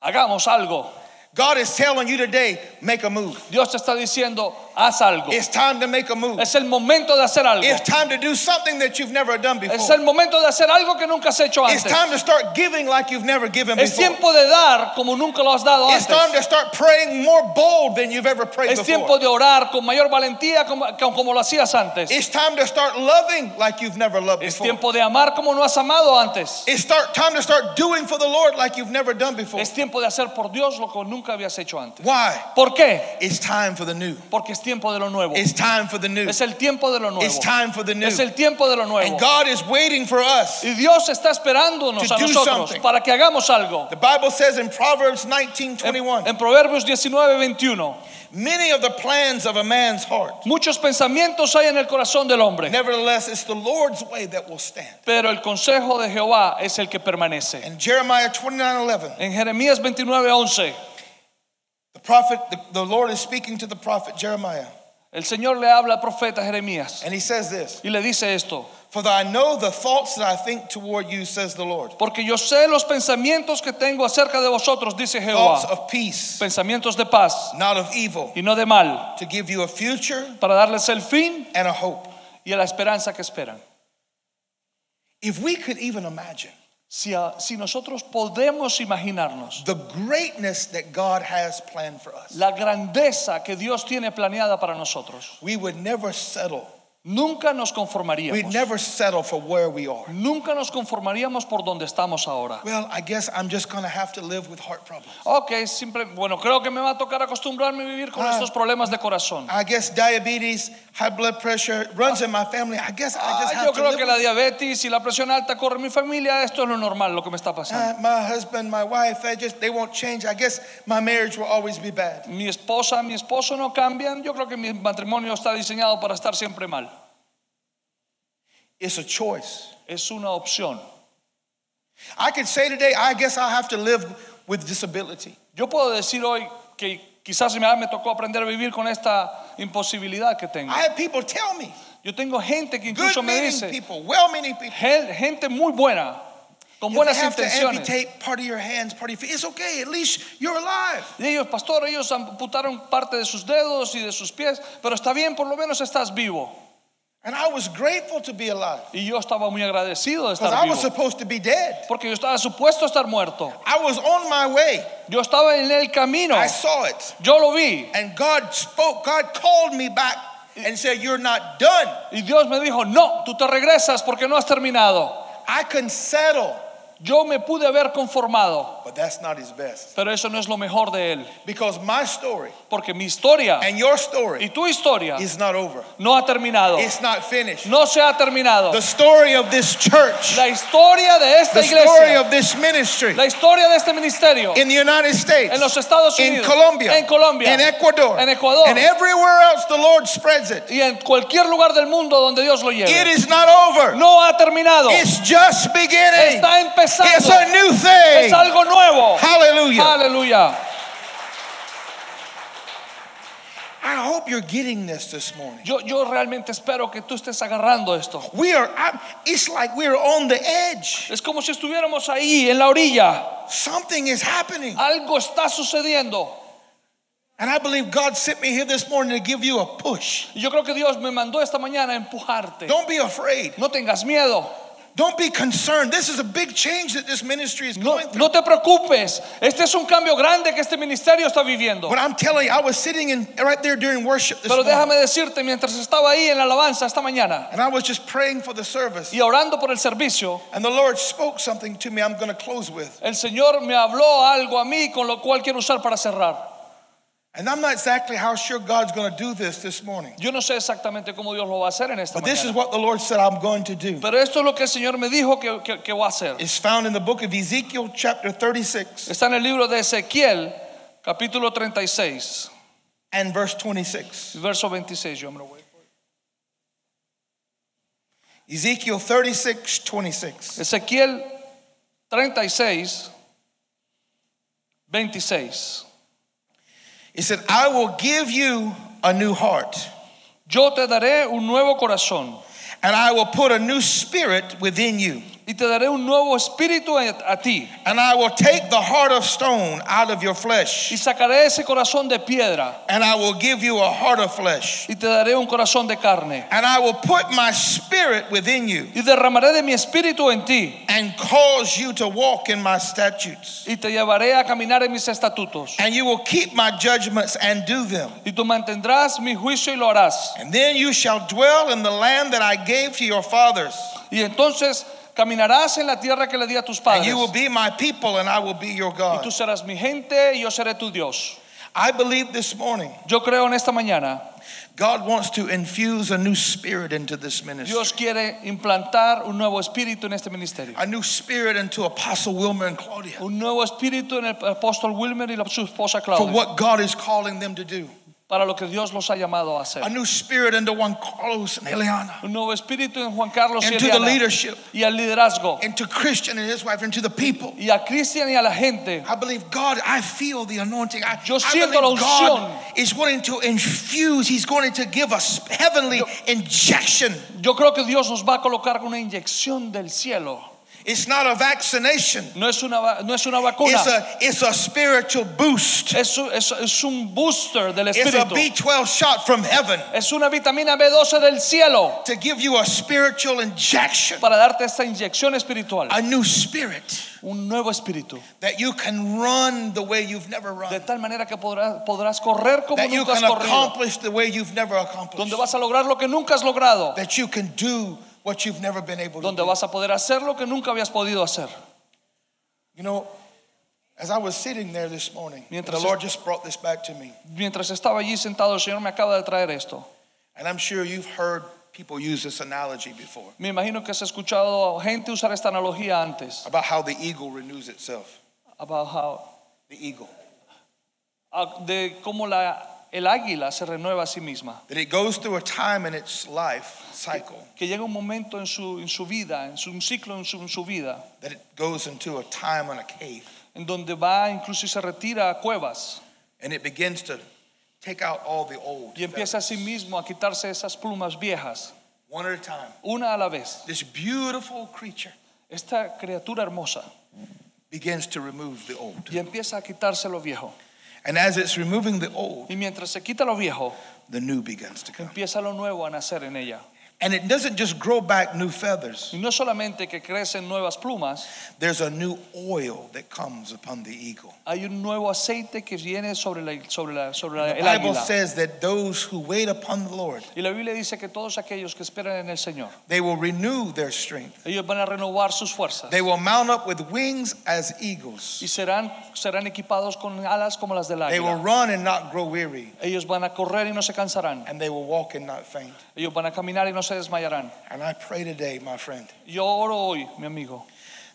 Hagamos algo. God is telling you today, make a move. Dios te está diciendo, haz algo. It's time to make a move. Es el momento de hacer algo. It's time to do something that you've never done Es before. el momento de hacer algo que nunca has hecho antes. It's time to start giving like you've never given before. Es tiempo de dar como nunca lo has dado antes. It's time to start praying more bold than you've ever prayed before. Es tiempo de orar con mayor valentía como, como lo hacías antes. It's time to start loving like you've never loved Es before. tiempo de amar como no has amado antes. It's start, time to start doing for the Lord like you've never done before. Es tiempo de hacer por Dios lo que nunca habías hecho antes. Why? ¿Por qué? It's time for the new. Porque es tiempo de lo nuevo. It's time for the new. Es el tiempo de lo nuevo. It's time for the new. Es el tiempo de lo nuevo. And God is waiting for us. Y Dios está esperándonos a nosotros something. para que hagamos algo. The Bible says in Proverbs 19 En, 21, en Proverbios 19, 21, many of the plans of a man's heart. muchos pensamientos hay en el corazón del hombre, Nevertheless, it's the Lord's way that will stand. pero el consejo de Jehová es el que permanece. In Jeremiah 29 11, En Jeremías 29, 11, the prophet, the, the Lord is speaking to the prophet Jeremiah, el Señor le habla al profeta Jeremías and he says this y le dice esto, For I know the thoughts that I think toward you, says the Lord. porque yo sé los pensamientos que tengo acerca de vosotros, dice Jehová. Thoughts of peace, pensamientos de paz not of evil, y no de mal, to give you a future para darles el fin and a hope. y a la esperanza que esperan. If we could even imagine Si, a- si nosotros podemos imaginarnos the greatness that God has planned for us, la grandeza que Dios tiene planeada para nosotros, we would never settle. Nunca nos We'd conformaríamos. never settle for where we are. Nunca nos conformaríamos por donde estamos ahora. Well, I guess I'm just going to have to live with heart problems. Ok, simple, bueno, creo que me va a tocar acostumbrarme a vivir con Ah. estos problemas de corazón. I guess diabetes, high blood pressure runs in my family. I guess I just Ah, have yo to creo live que la diabetes y la presión alta corre en mi familia, esto es lo normal, lo que me está pasando. Uh, my husband, my wife, they just they won't change. I guess my marriage will always be bad. Mi esposa, mi esposo no cambian, yo creo que mi matrimonio está diseñado para estar siempre mal. It's a choice. Es una opción. I could say today, I guess I'll have to live with disability. Yo puedo decir hoy que quizás me, tocó aprender a vivir con esta imposibilidad que tengo. I have people tell me, Yo tengo gente que incluso me meaning dice, people, well-meaning people, gente muy buena, con buenas have to intenciones. amputate part of your hands, part of your feet, it's okay. At least you're alive. Y ellos, pastor, ellos amputaron parte de sus dedos y de sus pies, pero está bien, por lo menos estás vivo. And I was grateful to be alive Y yo estaba muy agradecido de because estar I vivo, was supposed to be dead. porque yo estaba supuesto a estar muerto. I was on my way. Yo estaba en el camino, I saw it. yo lo vi. And God spoke, God called me back and said, You're not done. Y Dios me dijo, no, tú te regresas porque no has terminado. I can settle, Yo me pude haber conformado, but that's not his best. pero eso no es lo mejor de él. Because my story Porque mi historia and your y story tu historia is not over, no ha terminado. it's not finished. No se ha terminado. The story of this church, La historia de esta the story iglesia, of this ministry la historia de este ministerio in the United States, en los Estados in Unidos, Colombia, en Colombia, in Ecuador, en Ecuador and everywhere else the Lord spreads it. y en cualquier lugar del mundo donde Dios lo It lleve. is not over, No ha terminado. it's just beginning. Está empezando. It's a new Es thing. algo nuevo. Hallelujah. Aleluya. I hope you're getting this this morning. Yo, yo realmente espero que tú estés agarrando esto. We are, it's like we're on the edge. Es como si estuviéramos ahí en la orilla. Something is happening. Algo está sucediendo. And I believe God sent me here this morning to give you a push. Yo creo que Dios me mandó esta mañana a empujarte. Don't be afraid. No tengas miedo. Don't be concerned. This is a big change that this ministry is going through. no te preocupes. Este es un cambio grande que este ministerio está viviendo. But I'm telling you, I was sitting in right there during worship this Pero morning. déjame decirte, mientras estaba ahí en la alabanza esta mañana And I was just praying for the service. y orando por el servicio, And the Lord spoke something to me I'm going to close with. el Señor me habló algo a mí con lo cual quiero usar para cerrar. And I'm not exactly how sure God's going to do this this morning. Yo no sé exactamente cómo Dios lo va a hacer en esta But this is mañana. what the Lord said I'm going to do. Pero esto es lo que el Señor me dijo que, que, que va a hacer. It's found in the book of Ezekiel, chapter 36, Está en el libro de Ezequiel, capítulo 36, and verse 26. verso 26. Yo me lo voy. Ezekiel 36, 26. Ezequiel 36, 26. He said, I will give you a new heart, Yo te daré un nuevo corazón and I will put a new spirit within you. Y te daré un nuevo espíritu a, ti. And I will take the heart of stone out of your flesh. Y sacaré ese corazón de piedra and I will give you a heart of flesh. y te daré un corazón de carne. And I will put my spirit within you Y derramaré de mi espíritu en ti and cause you to walk in my statutes. y te llevaré a caminar en mis estatutos. And you will keep my judgments and do them. Y tú mantendrás mi juicio y lo harás. And then you shall dwell in the land that I gave to your fathers. Y entonces caminarás en la tierra que le di a tus And padres. you will be my people, and I will be your Y God. tú serás mi gente y yo seré tu Dios. I believe this morning Yo creo en esta mañana, God wants to infuse a new spirit into this ministry. Dios quiere implantar un nuevo espíritu en este ministerio. A new spirit into Apostle Wilmer and Claudia Un nuevo espíritu en el apóstol Wilmer y la- su esposa for Claudia. what God is calling them to do. Para lo que Dios los ha llamado a A hacer. new spirit into Juan Carlos and Eliana, Un nuevo espíritu en Juan Carlos y into the Eliana. leadership, Y al liderazgo. into Christian and his wife, into the people. Y a Cristian y a la gente. I believe God, I feel the anointing. I, Yo I siento believe la God unción. is going to infuse, He's going to give us heavenly injection. Yo creo que Dios nos va a colocar una inyección del cielo. It's not a vaccination, No es una, no es una vacuna. it's a, it's a spiritual boost. Es, es- es un booster del It's a espíritu. B12 shot from heaven Es una vitamina B12 del cielo to give you a spiritual injection, para darte esta inyección espiritual. a new spirit Un nuevo espíritu. that you can run the way you've never run. De tal manera que podrás, podrás correr como that you nunca has can corrido. accomplish the way you've never accomplished, Donde vas a lograr lo que nunca has logrado. that you can do what you've never been able to Donde do. vas a poder hacer lo que nunca habías podido hacer. You know, as I was sitting there this morning, Mientras the Lord just brought this back to me, Mientras estaba allí sentado, el Señor me acaba de traer esto. and I'm sure you've heard people use this analogy before Me imagino que has escuchado gente usar esta analogía antes. about how the eagle renews itself. About how, The eagle. de cómo la, el águila se renueva a sí misma. That it goes through a time in its life cycle, Que llega un momento en su, en su vida, en su, un ciclo en su, en su vida, that it goes into a time in a cave, en donde va incluso y se retira a cuevas and it begins to take out all the old. y empieza a sí mismo a quitarse esas plumas viejas, one at a time. una a la vez. This beautiful creature Esta criatura hermosa begins to remove the old. y empieza a quitarse lo viejo. And as it's removing the old, Y mientras se quita lo viejo, the new begins to come. empieza lo nuevo a nacer en ella. And it doesn't just grow back new feathers. Y no solamente que crecen nuevas plumas, There's a new oil that comes upon the eagle. hay un nuevo aceite que viene sobre, la, sobre, la, sobre la- The Bible says that those who wait upon the Lord, Y la Biblia dice que todos aquellos que esperan en el Señor, they will renew their strength. ellos van a renovar sus fuerzas They will mount up with wings as y eagles. serán, serán equipados con alas como las del They will run and not grow weary, Ellos van a correr y no se cansarán. and they will walk and not faint. Ellos van a caminar y no se desmayarán. And I pray today, my friend, Yo oro hoy, mi amigo,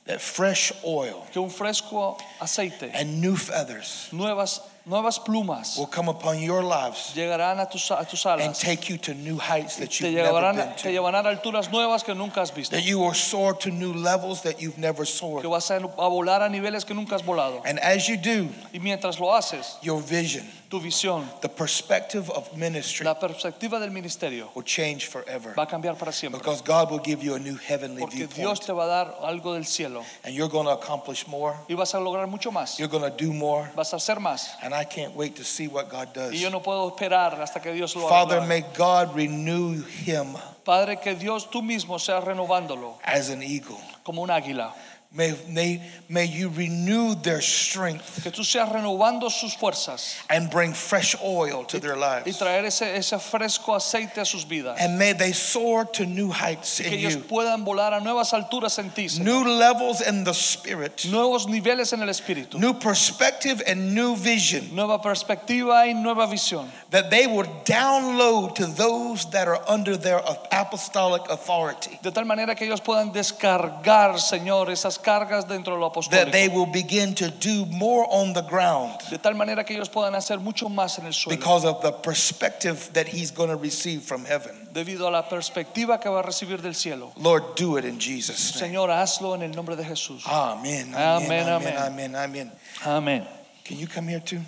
that fresh oil que un fresco aceite, and new feathers nuevas, nuevas plumas will come upon your lives llegarán a tus, a tus and take you to new heights that you've never llevarán, been te to. llevarán a alturas nuevas que nunca has visto. That you will soar to new levels that you've never Que soared. vas a, a volar a niveles que nunca has volado. And as you do, Y mientras lo haces, your vision, tu visión, the perspective of ministry la perspectiva del ministerio will change forever. va a cambiar para siempre. Because God will give you a new heavenly Porque Dios viewpoint. te va a dar algo del cielo And you're going to accomplish more. y vas a lograr mucho más. You're going to do more. Vas a hacer más. And I can't wait to see what God does. Y yo no puedo esperar hasta que Dios lo Father, haga. may God renew him Padre, que Dios tú mismo seas renovándolo as an eagle. como un águila. May, may, may you renew their strength Que tú seas renovando sus fuerzas and bring fresh oil to their y lives. traer ese, ese fresco aceite a sus vidas. And may they soar to new heights Que in ellos you, puedan volar a nuevas alturas en ti. New levels in the spirit, Nuevos niveles en el espíritu. new perspective and new vision Nueva perspectiva y nueva visión. that they would download to those that are under their apostolic authority. De tal manera que ellos puedan descargar, Señor, esas cargas dentro de lo That they will begin to do more on the ground De tal manera que ellos puedan hacer mucho más en el suelo. because of the perspective that he's going to receive from heaven. Debido a la perspectiva que va a recibir del cielo. Lord, do it in Jesus' name. Señor, hazlo en el nombre de Jesús. Amen. Amen. Amen, Amen. amen. Amen. Amen. Amén. Can you come here too?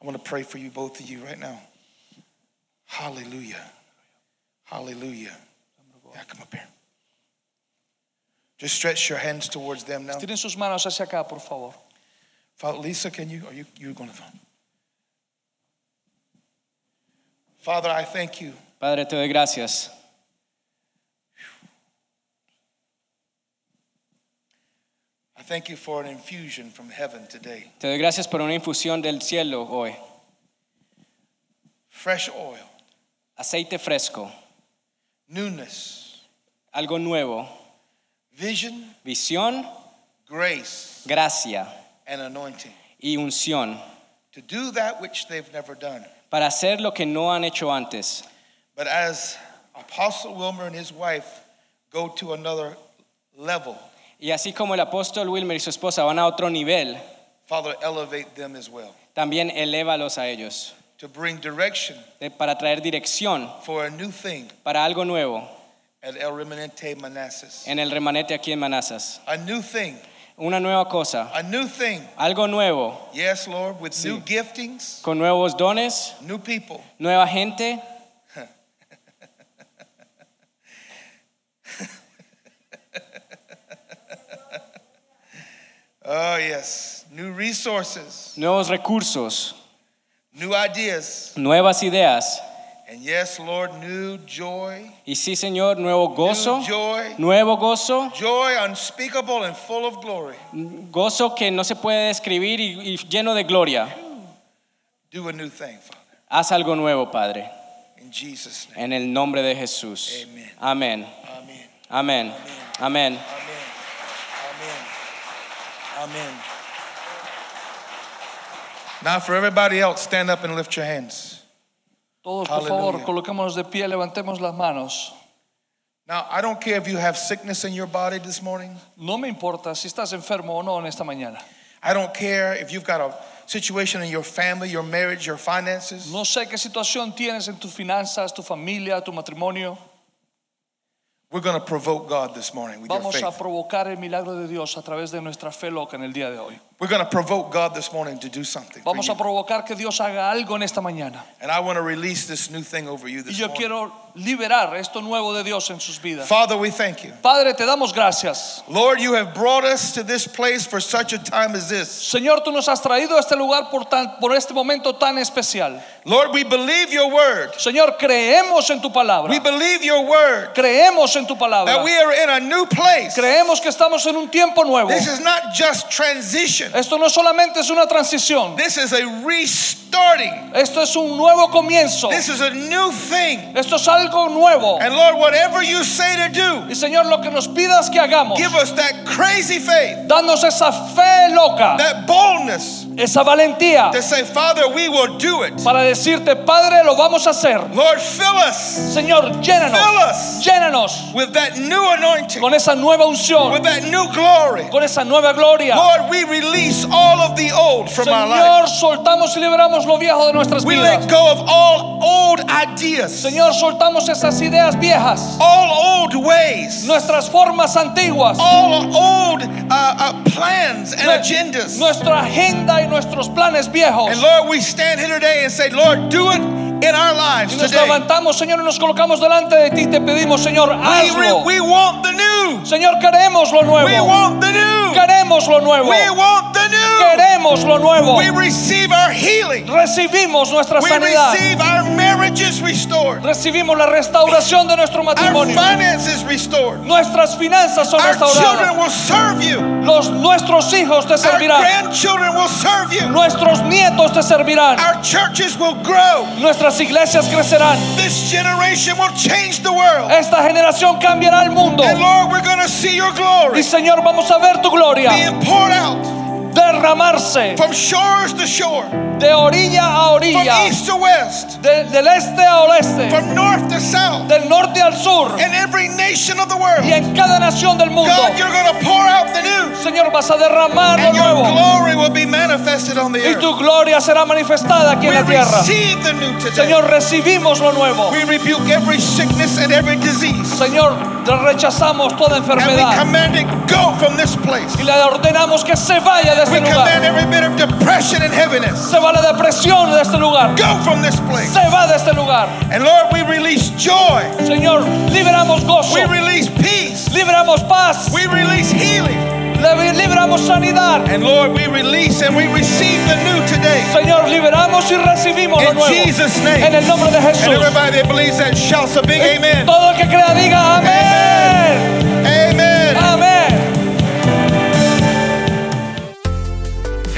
I want to pray for you, both of you, right now. Hallelujah. Hallelujah. Yeah, come up here. Just stretch your hands towards them now. Tiren sus manos hacia acá, por favor. Father, Lisa, can you? Are you you going to? Father, I thank you Padre, te doy gracias. I thank you for an infusion from heaven today. Te doy gracias por una infusión del cielo hoy. Fresh oil, Aceite fresco, newness, algo nuevo, vision, visión, grace, gracia and anointing y unción to do that which they've never done. para hacer lo que no han hecho antes. But as Apostle Wilmer and his wife go to another level, Y así como el apóstol Wilmer y su esposa van a otro nivel, Father, elevate them as well también elévalos a ellos to bring direction de- para traer dirección for a new thing para algo nuevo at El Remanente Manassas. en el remanente aquí en Manazas. A new thing, Una nueva cosa, a new thing. algo nuevo, Yes, Lord, with Sí. new giftings, con nuevos dones, new people. nueva gente. Oh, yes, new resources, nuevos recursos, new ideas. nuevas ideas. And yes, Lord, new joy, Y sí, Señor, nuevo gozo, new joy, nuevo gozo, joy unspeakable and full of glory. gozo que no se puede describir y, y lleno de gloria. Do a new thing, Father. Haz algo nuevo, Padre, In Jesus' name. en el nombre de Jesús. Amen. Amén. Amén. Amén. Amen. Amen. Amen. Now, for everybody else, stand up and lift your hands. Todos, por favor, coloquémonos de pie, levantemos las manos. Now, I don't care if you have sickness in your body this morning. No me importa si estás enfermo o no en esta mañana. I don't care if you've got a situation in your family, your marriage, your finances. No sé qué situación tienes en tus finanzas, tu familia, tu matrimonio. We're going to provoke God this morning with your Vamos a faith. provocar el milagro de Dios a través de nuestra fe loca en el día de hoy. We're going to provoke God this morning to do something. Vamos a provocar que Dios haga algo en esta mañana. And I want to release this new thing over you this Y yo morning. quiero liberar esto nuevo de Dios en sus vidas. Father, we thank you. Padre, te damos gracias. Lord, you have brought us to this place for such a time as this. Señor, tú nos has traído a este lugar por, tan- por este momento tan especial. Lord, we believe your word. Señor, creemos en tu palabra. We believe your word Creemos en tu palabra. that we are in a new place. Creemos que estamos en un tiempo nuevo. This is not just transition. Esto no solamente es una transición. This is a restarting. Esto es un nuevo comienzo. This is a new thing. Esto es algo nuevo. And Lord, whatever you say to do, Y Señor, lo que nos pidas que hagamos, give us that crazy faith, danos esa fe loca, that boldness esa valentía to say, Father, we will do it. para decirte, Padre, lo vamos a hacer. Lord, fill us, Señor, fill llénanos, us llénanos with that new anointing, con esa nueva unción, with that new glory. con esa nueva gloria. Lord, we release all of the old from our life. Señor, soltamos y liberamos lo viejo de nuestras We vidas. let go of all old ideas, Señor, soltamos esas ideas viejas, all old ways, nuestras formas antiguas, all old uh, uh, plans and agendas. nuestra agenda y nuestros planes viejos. And Lord, we stand here today and say, Lord, do it in our lives Y nos today. levantamos, Señor, y nos colocamos delante de ti te pedimos, Señor, We, hazlo. we want the new. Señor, queremos lo We nuevo. want the new. Queremos lo nuevo. We want the new. Queremos lo nuevo. We receive our healing. Recibimos nuestra We sanidad. receive our marriages restored. Recibimos la restauración de nuestro Our matrimonio. finances restored. Nuestras finanzas son Our children will serve you. Los, nuestros hijos te Our servirán. grandchildren will serve you. Nuestros nietos te servirán. Our churches will grow. Nuestras iglesias crecerán. This generation will change the world. Esta generación cambiará el mundo. And Lord, we're going to see your glory Y Señor, vamos a ver tu gloria being poured out derramarse from shores to shore, de orilla a from orilla, east to west, de- del este a oeste, from north to south, del norte al sur in every nation of the world. y en cada nación del mundo. God, you're going to pour out the new, Señor, vas a derramar lo your nuevo glory will be manifested on the y tu gloria será manifestada aquí We en la tierra. receive the new today. Señor, recibimos lo nuevo. We rebuke every sickness and every disease, Señor, rechazamos toda and we enfermedad command it go from this place. y le ordenamos que se vaya de We este command lugar. every bit of depression and heaviness Se va la depresión de este lugar. go from this place. Se va de este lugar. And Lord, we release joy. Señor, liberamos gozo, We release peace. liberamos paz, We release healing. liberamos sanidad. And Lord, we release and we receive the new today. Señor, liberamos y recibimos lo In nuevo. Jesus' name. En el nombre de And Jesús. everybody that believes that shouts a big amen. Todo el que crea diga amén.